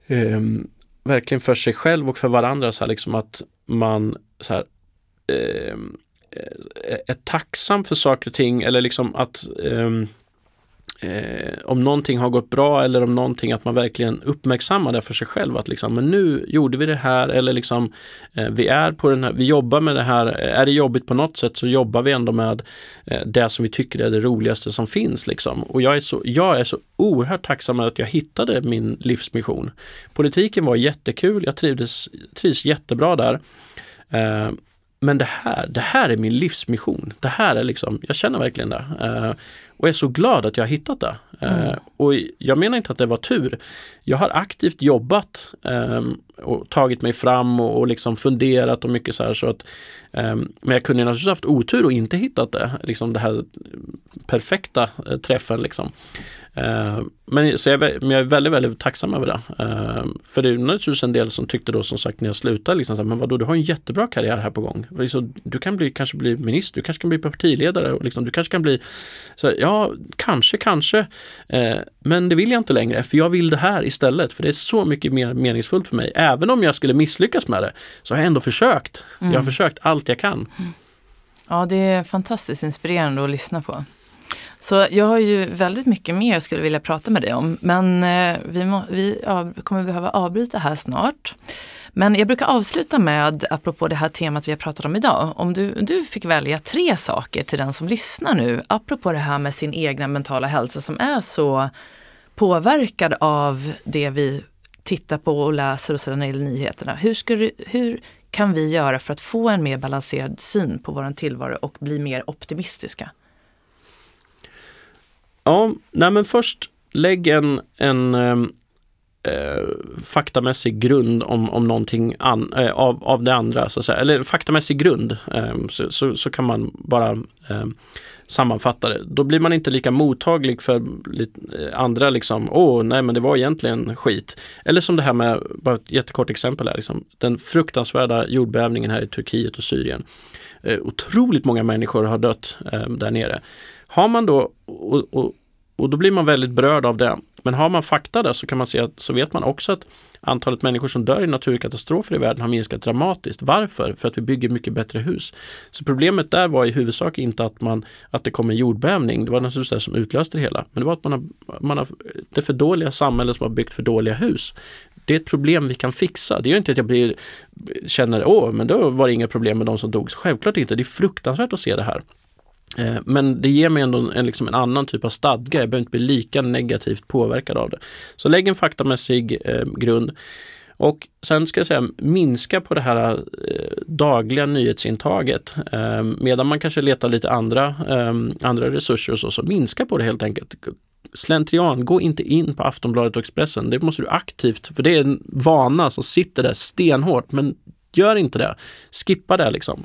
[SPEAKER 2] ehm, verkligen för sig själv och för varandra så här liksom att man så här eh, Eh, är tacksam för saker och ting eller liksom att um, eh, om någonting har gått bra eller om någonting att man verkligen uppmärksammar det för sig själv. Att liksom, men nu gjorde vi det här eller liksom eh, vi är på den här, vi jobbar med det här. Eh, är det jobbigt på något sätt så jobbar vi ändå med eh, det som vi tycker är det roligaste som finns. Liksom. Och jag är, så, jag är så oerhört tacksam att jag hittade min livsmission. Politiken var jättekul, jag trivdes, trivs jättebra där. Eh, men det här, det här är min livsmission. Det här är liksom, jag känner verkligen det. Eh, och är så glad att jag har hittat det. Eh, mm. och jag menar inte att det var tur. Jag har aktivt jobbat um, och tagit mig fram och, och liksom funderat och mycket så här. Så att, um, men jag kunde naturligtvis haft otur och inte hittat det. Liksom det här perfekta uh, träffen. Liksom. Uh, men, så jag, men jag är väldigt, väldigt tacksam över det. Uh, för det är naturligtvis en del som tyckte då som sagt när jag slutade, liksom, här, men vadå, du har en jättebra karriär här på gång. Du kan bli, kanske bli minister, du kanske kan bli partiledare, och liksom, du kanske kan bli, så, ja, kanske, kanske. Uh, men det vill jag inte längre, för jag vill det här istället. För det är så mycket mer meningsfullt för mig. Även om jag skulle misslyckas med det, så har jag ändå försökt. Mm. Jag har försökt allt jag kan. Mm.
[SPEAKER 1] Ja, det är fantastiskt inspirerande att lyssna på. Så jag har ju väldigt mycket mer jag skulle vilja prata med dig om. Men eh, vi, må, vi av, kommer behöva avbryta här snart. Men jag brukar avsluta med, apropå det här temat vi har pratat om idag, om du, du fick välja tre saker till den som lyssnar nu, apropå det här med sin egna mentala hälsa som är så påverkad av det vi tittar på och läser och sedan när det gäller nyheterna. Hur, ska du, hur kan vi göra för att få en mer balanserad syn på vår tillvaro och bli mer optimistiska?
[SPEAKER 2] Ja, nej men först lägg en, en ehm, eh, faktamässig grund om, om någonting an, eh, av, av det andra. Så att säga. Eller faktamässig grund, eh, så, så, så, kan man bara eh, sammanfatta det. Då blir man inte lika mottaglig för lite, andra liksom, åh nej men det var egentligen skit. Eller som det här med, bara ett jättekort exempel här, liksom, den fruktansvärda jordbävningen här i Turkiet och Syrien. Eh, otroligt många människor har dött eh, där nere. Har man då, och, och, och då blir man väldigt berörd av det. Men har man fakta där så kan man se att så vet man också att antalet människor som dör i naturkatastrofer i världen har minskat dramatiskt. Varför? För att vi bygger mycket bättre hus. Så problemet där var i huvudsak inte att, man, att det kom en jordbävning. Det var naturligtvis det som utlöste det hela. Men det var att man har, man har det för dåliga samhället som har byggt för dåliga hus det är ett problem vi kan fixa. Det gör inte att jag blir, känner, åh, men då var det inga problem med de som dog. Självklart inte, det är fruktansvärt att se det här. Eh, men det ger mig ändå en, liksom en annan typ av stadga. Jag behöver inte bli lika negativt påverkad av det. Så lägg en faktamässig eh, grund. Och sen ska jag säga minska på det här eh, dagliga nyhetsintaget. Eh, medan man kanske letar lite andra, eh, andra resurser och så, så minska på det helt enkelt. Slentrian, gå inte in på Aftonbladet och Expressen. Det måste du aktivt, för det är en vana som sitter där stenhårt. Men gör inte det. Skippa det liksom.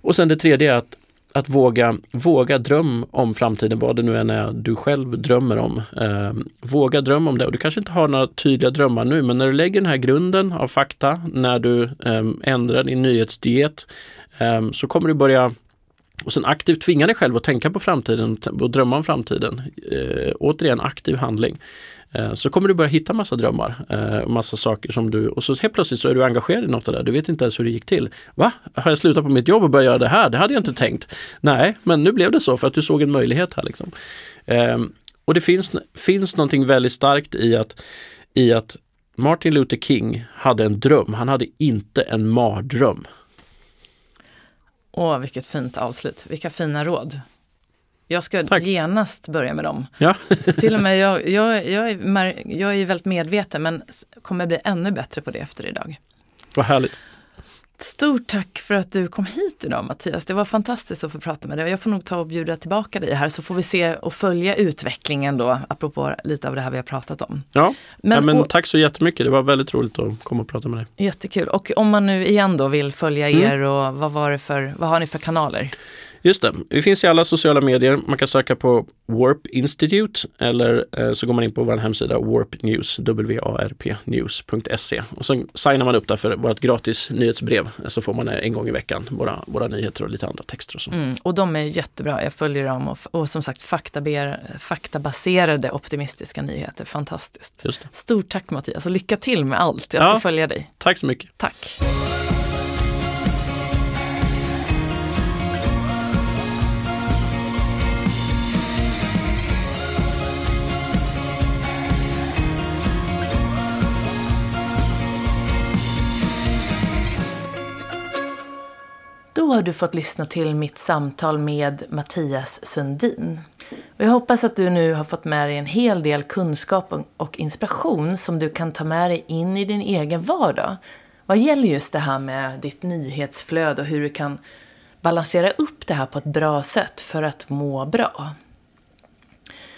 [SPEAKER 2] Och sen det tredje är att att våga, våga dröm om framtiden, vad det nu än är du själv drömmer om. Eh, våga drömma om det. Och du kanske inte har några tydliga drömmar nu, men när du lägger den här grunden av fakta, när du eh, ändrar din nyhetsdiet, eh, så kommer du börja och sen aktivt tvinga dig själv att tänka på framtiden och drömma om framtiden. Eh, återigen aktiv handling. Eh, så kommer du börja hitta massa drömmar, eh, massa saker som du, och så helt plötsligt så är du engagerad i något av det där. Du vet inte ens hur det gick till. Va? Har jag slutat på mitt jobb och börjat göra det här? Det hade jag inte tänkt. Nej, men nu blev det så för att du såg en möjlighet här. Liksom. Eh, och det finns, finns någonting väldigt starkt i att, i att Martin Luther King hade en dröm. Han hade inte en mardröm.
[SPEAKER 1] Åh, vilket fint avslut. Vilka fina råd. Jag ska Tack. genast börja med dem.
[SPEAKER 2] Ja.
[SPEAKER 1] Till och med jag, jag, jag, är, jag är väldigt medveten men kommer bli ännu bättre på det efter idag.
[SPEAKER 2] Vad härligt.
[SPEAKER 1] Stort tack för att du kom hit idag Mattias. Det var fantastiskt att få prata med dig. Jag får nog ta och bjuda tillbaka dig här så får vi se och följa utvecklingen då, apropå lite av det här vi har pratat om.
[SPEAKER 2] Ja, men, ja, men och, tack så jättemycket. Det var väldigt roligt att komma och prata med dig.
[SPEAKER 1] Jättekul. Och om man nu igen då vill följa mm. er och vad, var det för, vad har ni för kanaler?
[SPEAKER 2] Just det, vi finns i alla sociala medier. Man kan söka på Warp Institute eller eh, så går man in på vår hemsida Warp News, warpnews.se och sen signar man upp där för vårt gratis nyhetsbrev så får man en gång i veckan våra, våra nyheter och lite andra texter. Och, så.
[SPEAKER 1] Mm, och de är jättebra, jag följer dem och, och som sagt faktabaserade optimistiska nyheter, fantastiskt. Stort tack Mattias och lycka till med allt, jag ska ja, följa dig.
[SPEAKER 2] Tack så mycket.
[SPEAKER 1] Tack. Då har du fått lyssna till mitt samtal med Mattias Sundin. Och jag hoppas att du nu har fått med dig en hel del kunskap och inspiration som du kan ta med dig in i din egen vardag. Vad gäller just det här med ditt nyhetsflöde och hur du kan balansera upp det här på ett bra sätt för att må bra.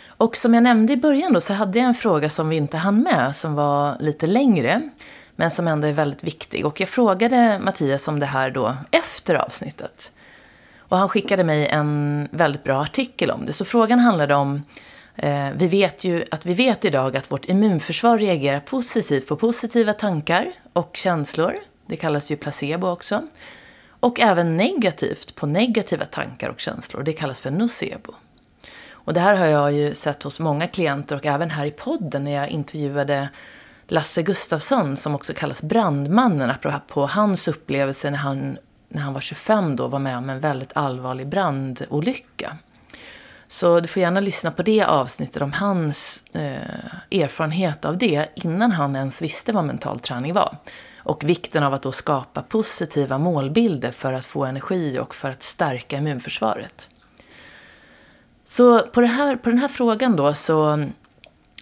[SPEAKER 1] Och som jag nämnde i början då så hade jag en fråga som vi inte hann med som var lite längre men som ändå är väldigt viktig. Och jag frågade Mattias om det här då efter avsnittet. Och han skickade mig en väldigt bra artikel om det. Så frågan handlade om, eh, vi vet ju att vi vet idag att vårt immunförsvar reagerar positivt på positiva tankar och känslor. Det kallas ju placebo också. Och även negativt på negativa tankar och känslor. Det kallas för nocebo. Och det här har jag ju sett hos många klienter och även här i podden när jag intervjuade Lasse Gustafsson som också kallas brandmannen apropå hans upplevelse när han, när han var 25 då var med om en väldigt allvarlig brandolycka. Så du får gärna lyssna på det avsnittet om hans eh, erfarenhet av det innan han ens visste vad mental träning var. Och vikten av att då skapa positiva målbilder för att få energi och för att stärka immunförsvaret. Så på, här, på den här frågan då så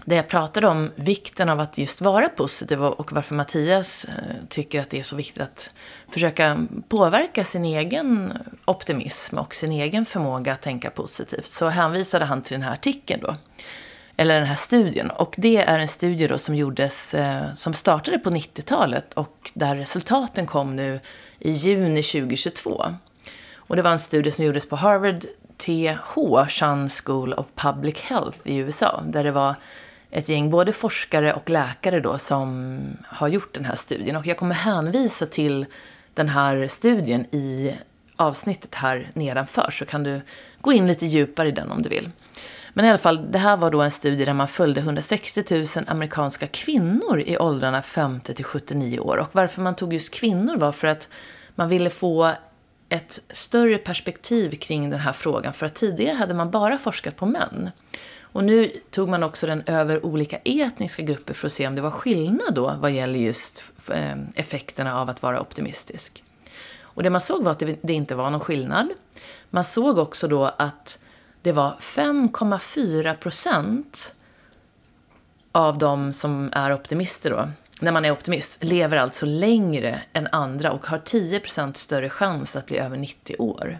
[SPEAKER 1] där jag pratade om vikten av att just vara positiv och varför Mattias eh, tycker att det är så viktigt att försöka påverka sin egen optimism och sin egen förmåga att tänka positivt så hänvisade han till den här artikeln då. Eller den här studien. Och det är en studie då som gjordes, eh, som startade på 90-talet och där resultaten kom nu i juni 2022. Och det var en studie som gjordes på Harvard TH, Chan School of Public Health i USA, där det var ett gäng både forskare och läkare då som har gjort den här studien. Och jag kommer hänvisa till den här studien i avsnittet här nedanför så kan du gå in lite djupare i den om du vill. Men i alla fall, det här var då en studie där man följde 160 000 amerikanska kvinnor i åldrarna 50 till 79 år. Och varför man tog just kvinnor var för att man ville få ett större perspektiv kring den här frågan. För att tidigare hade man bara forskat på män. Och nu tog man också den över olika etniska grupper för att se om det var skillnad då vad gäller just eh, effekterna av att vara optimistisk. Och det man såg var att det inte var någon skillnad. Man såg också då att det var 5,4 procent av de som är optimister då, när man är optimist, lever alltså längre än andra och har 10 procent större chans att bli över 90 år.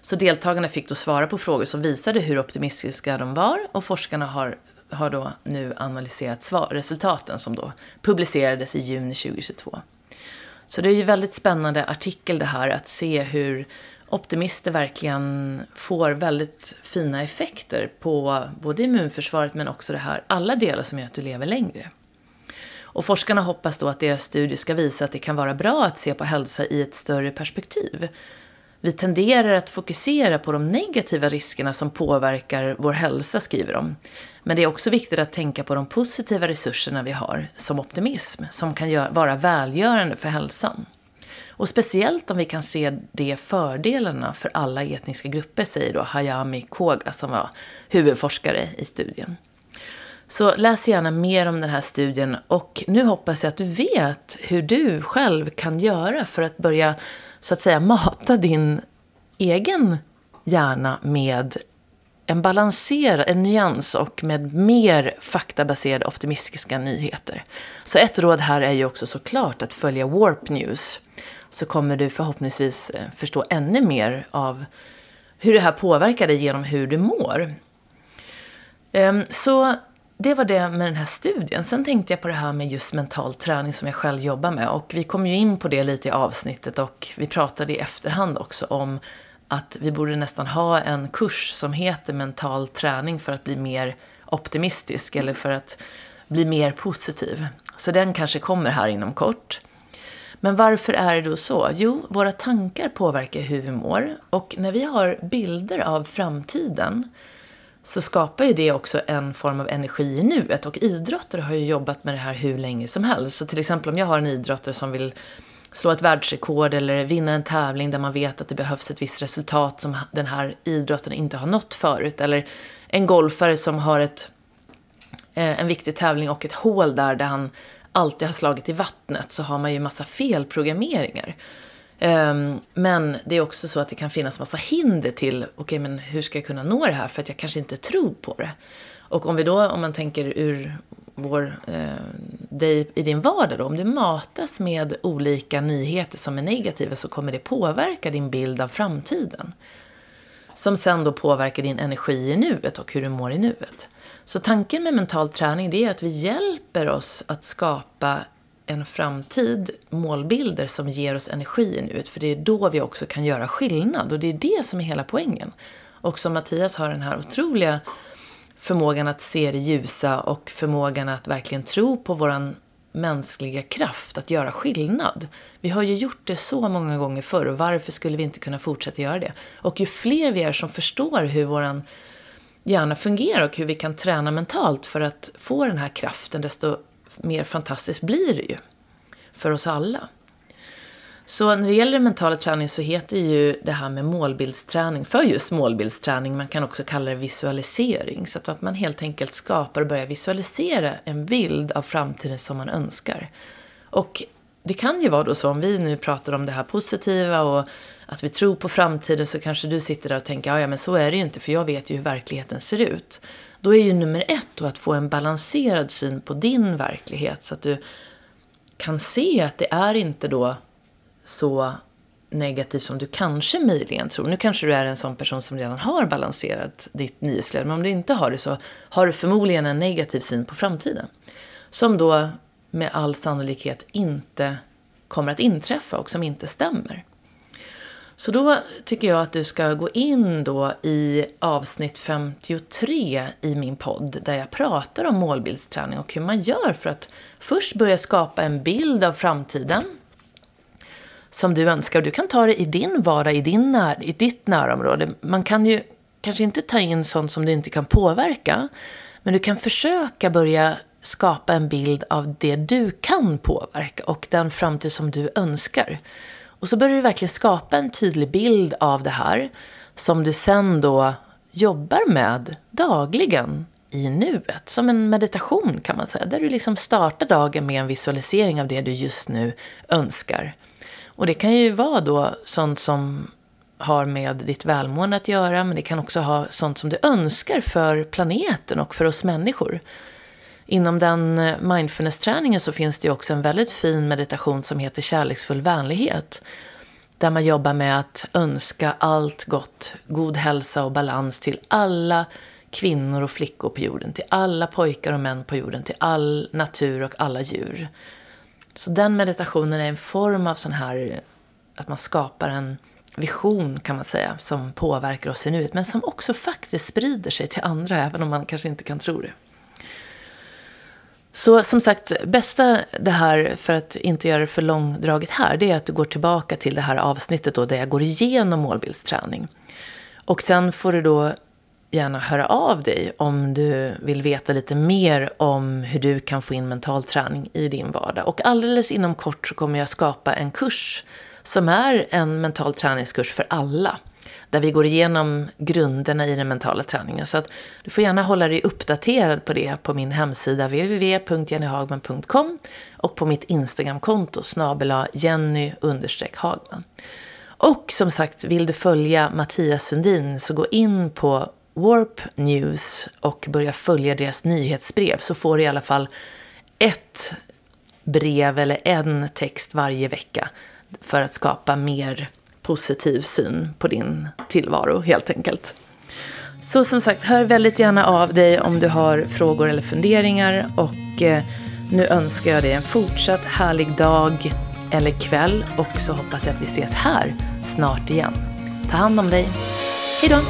[SPEAKER 1] Så deltagarna fick då svara på frågor som visade hur optimistiska de var och forskarna har, har då nu analyserat svar, resultaten som då publicerades i juni 2022. Så det är ju väldigt spännande artikel det här att se hur optimister verkligen får väldigt fina effekter på både immunförsvaret men också det här, alla delar som gör att du lever längre. Och forskarna hoppas då att deras studie ska visa att det kan vara bra att se på hälsa i ett större perspektiv. Vi tenderar att fokusera på de negativa riskerna som påverkar vår hälsa, skriver de. Men det är också viktigt att tänka på de positiva resurserna vi har, som optimism, som kan vara välgörande för hälsan. Och speciellt om vi kan se de fördelarna för alla etniska grupper, säger då Hayami Koga som var huvudforskare i studien. Så läs gärna mer om den här studien och nu hoppas jag att du vet hur du själv kan göra för att börja så att säga mata din egen hjärna med en balanserad, en nyans och med mer faktabaserade optimistiska nyheter. Så ett råd här är ju också såklart att följa Warp News. Så kommer du förhoppningsvis eh, förstå ännu mer av hur det här påverkar dig genom hur du mår. Ehm, så det var det med den här studien. Sen tänkte jag på det här med just mental träning som jag själv jobbar med. Och vi kom ju in på det lite i avsnittet och vi pratade i efterhand också om att vi borde nästan ha en kurs som heter mental träning för att bli mer optimistisk eller för att bli mer positiv. Så den kanske kommer här inom kort. Men varför är det då så? Jo, våra tankar påverkar hur vi mår och när vi har bilder av framtiden så skapar ju det också en form av energi i nuet. Och idrottare har ju jobbat med det här hur länge som helst. Så till exempel om jag har en idrottare som vill slå ett världsrekord eller vinna en tävling där man vet att det behövs ett visst resultat som den här idrotten inte har nått förut. Eller en golfare som har ett, eh, en viktig tävling och ett hål där, där han alltid har slagit i vattnet så har man ju massa felprogrammeringar. Ehm, men det är också så att det kan finnas massa hinder till, okej okay, men hur ska jag kunna nå det här för att jag kanske inte tror på det. Och om vi då, om man tänker ur vår, eh, dig i din vardag då, om du matas med olika nyheter som är negativa så kommer det påverka din bild av framtiden. Som sen då påverkar din energi i nuet och hur du mår i nuet. Så tanken med mental träning det är att vi hjälper oss att skapa en framtid, målbilder som ger oss energi i nuet. För det är då vi också kan göra skillnad och det är det som är hela poängen. Och som Mattias har den här otroliga förmågan att se det ljusa och förmågan att verkligen tro på våran mänskliga kraft att göra skillnad. Vi har ju gjort det så många gånger förr och varför skulle vi inte kunna fortsätta göra det? Och ju fler vi är som förstår hur våran hjärna fungerar och hur vi kan träna mentalt för att få den här kraften, desto mer fantastiskt blir det ju. För oss alla. Så när det gäller mental träning så heter ju det här med målbildsträning för just målbildsträning. Man kan också kalla det visualisering. Så att man helt enkelt skapar och börjar visualisera en bild av framtiden som man önskar. Och det kan ju vara då så, om vi nu pratar om det här positiva och att vi tror på framtiden så kanske du sitter där och tänker, ja men så är det ju inte för jag vet ju hur verkligheten ser ut. Då är ju nummer ett då att få en balanserad syn på din verklighet så att du kan se att det är inte då så negativt som du kanske möjligen tror. Nu kanske du är en sån person som redan har balanserat ditt nyhetsflöde, men om du inte har det så har du förmodligen en negativ syn på framtiden. Som då med all sannolikhet inte kommer att inträffa och som inte stämmer. Så då tycker jag att du ska gå in då i avsnitt 53 i min podd där jag pratar om målbildsträning och hur man gör för att först börja skapa en bild av framtiden som du önskar. Du kan ta det i din vardag, i, din när, i ditt närområde. Man kan ju kanske inte ta in sånt som du inte kan påverka, men du kan försöka börja skapa en bild av det du kan påverka och den framtid som du önskar. Och så börjar du verkligen skapa en tydlig bild av det här som du sen då jobbar med dagligen i nuet. Som en meditation kan man säga, där du liksom startar dagen med en visualisering av det du just nu önskar. Och det kan ju vara då sånt som har med ditt välmående att göra, men det kan också ha sånt som du önskar för planeten och för oss människor. Inom den eh, mindfulness-träningen så finns det ju också en väldigt fin meditation som heter kärleksfull vänlighet. Där man jobbar med att önska allt gott, god hälsa och balans till alla kvinnor och flickor på jorden, till alla pojkar och män på jorden, till all natur och alla djur. Så den meditationen är en form av sån här, att man skapar en vision kan man säga, som påverkar oss i nuet, men som också faktiskt sprider sig till andra, även om man kanske inte kan tro det. Så som sagt, bästa det här, för att inte göra det för långdraget här, det är att du går tillbaka till det här avsnittet då, där jag går igenom målbildsträning. Och sen får du då gärna höra av dig om du vill veta lite mer om hur du kan få in mental träning i din vardag. Och alldeles inom kort så kommer jag skapa en kurs som är en mental träningskurs för alla. Där vi går igenom grunderna i den mentala träningen. Så att du får gärna hålla dig uppdaterad på det på min hemsida www.jennyhagman.com och på mitt Instagramkonto snabela Jenny Hagman. Och som sagt, vill du följa Mattias Sundin så gå in på Warp News och börja följa deras nyhetsbrev så får du i alla fall ett brev eller en text varje vecka för att skapa mer positiv syn på din tillvaro helt enkelt. Så som sagt, hör väldigt gärna av dig om du har frågor eller funderingar och eh, nu önskar jag dig en fortsatt härlig dag eller kväll och så hoppas jag att vi ses här snart igen. Ta hand om dig. Hejdå!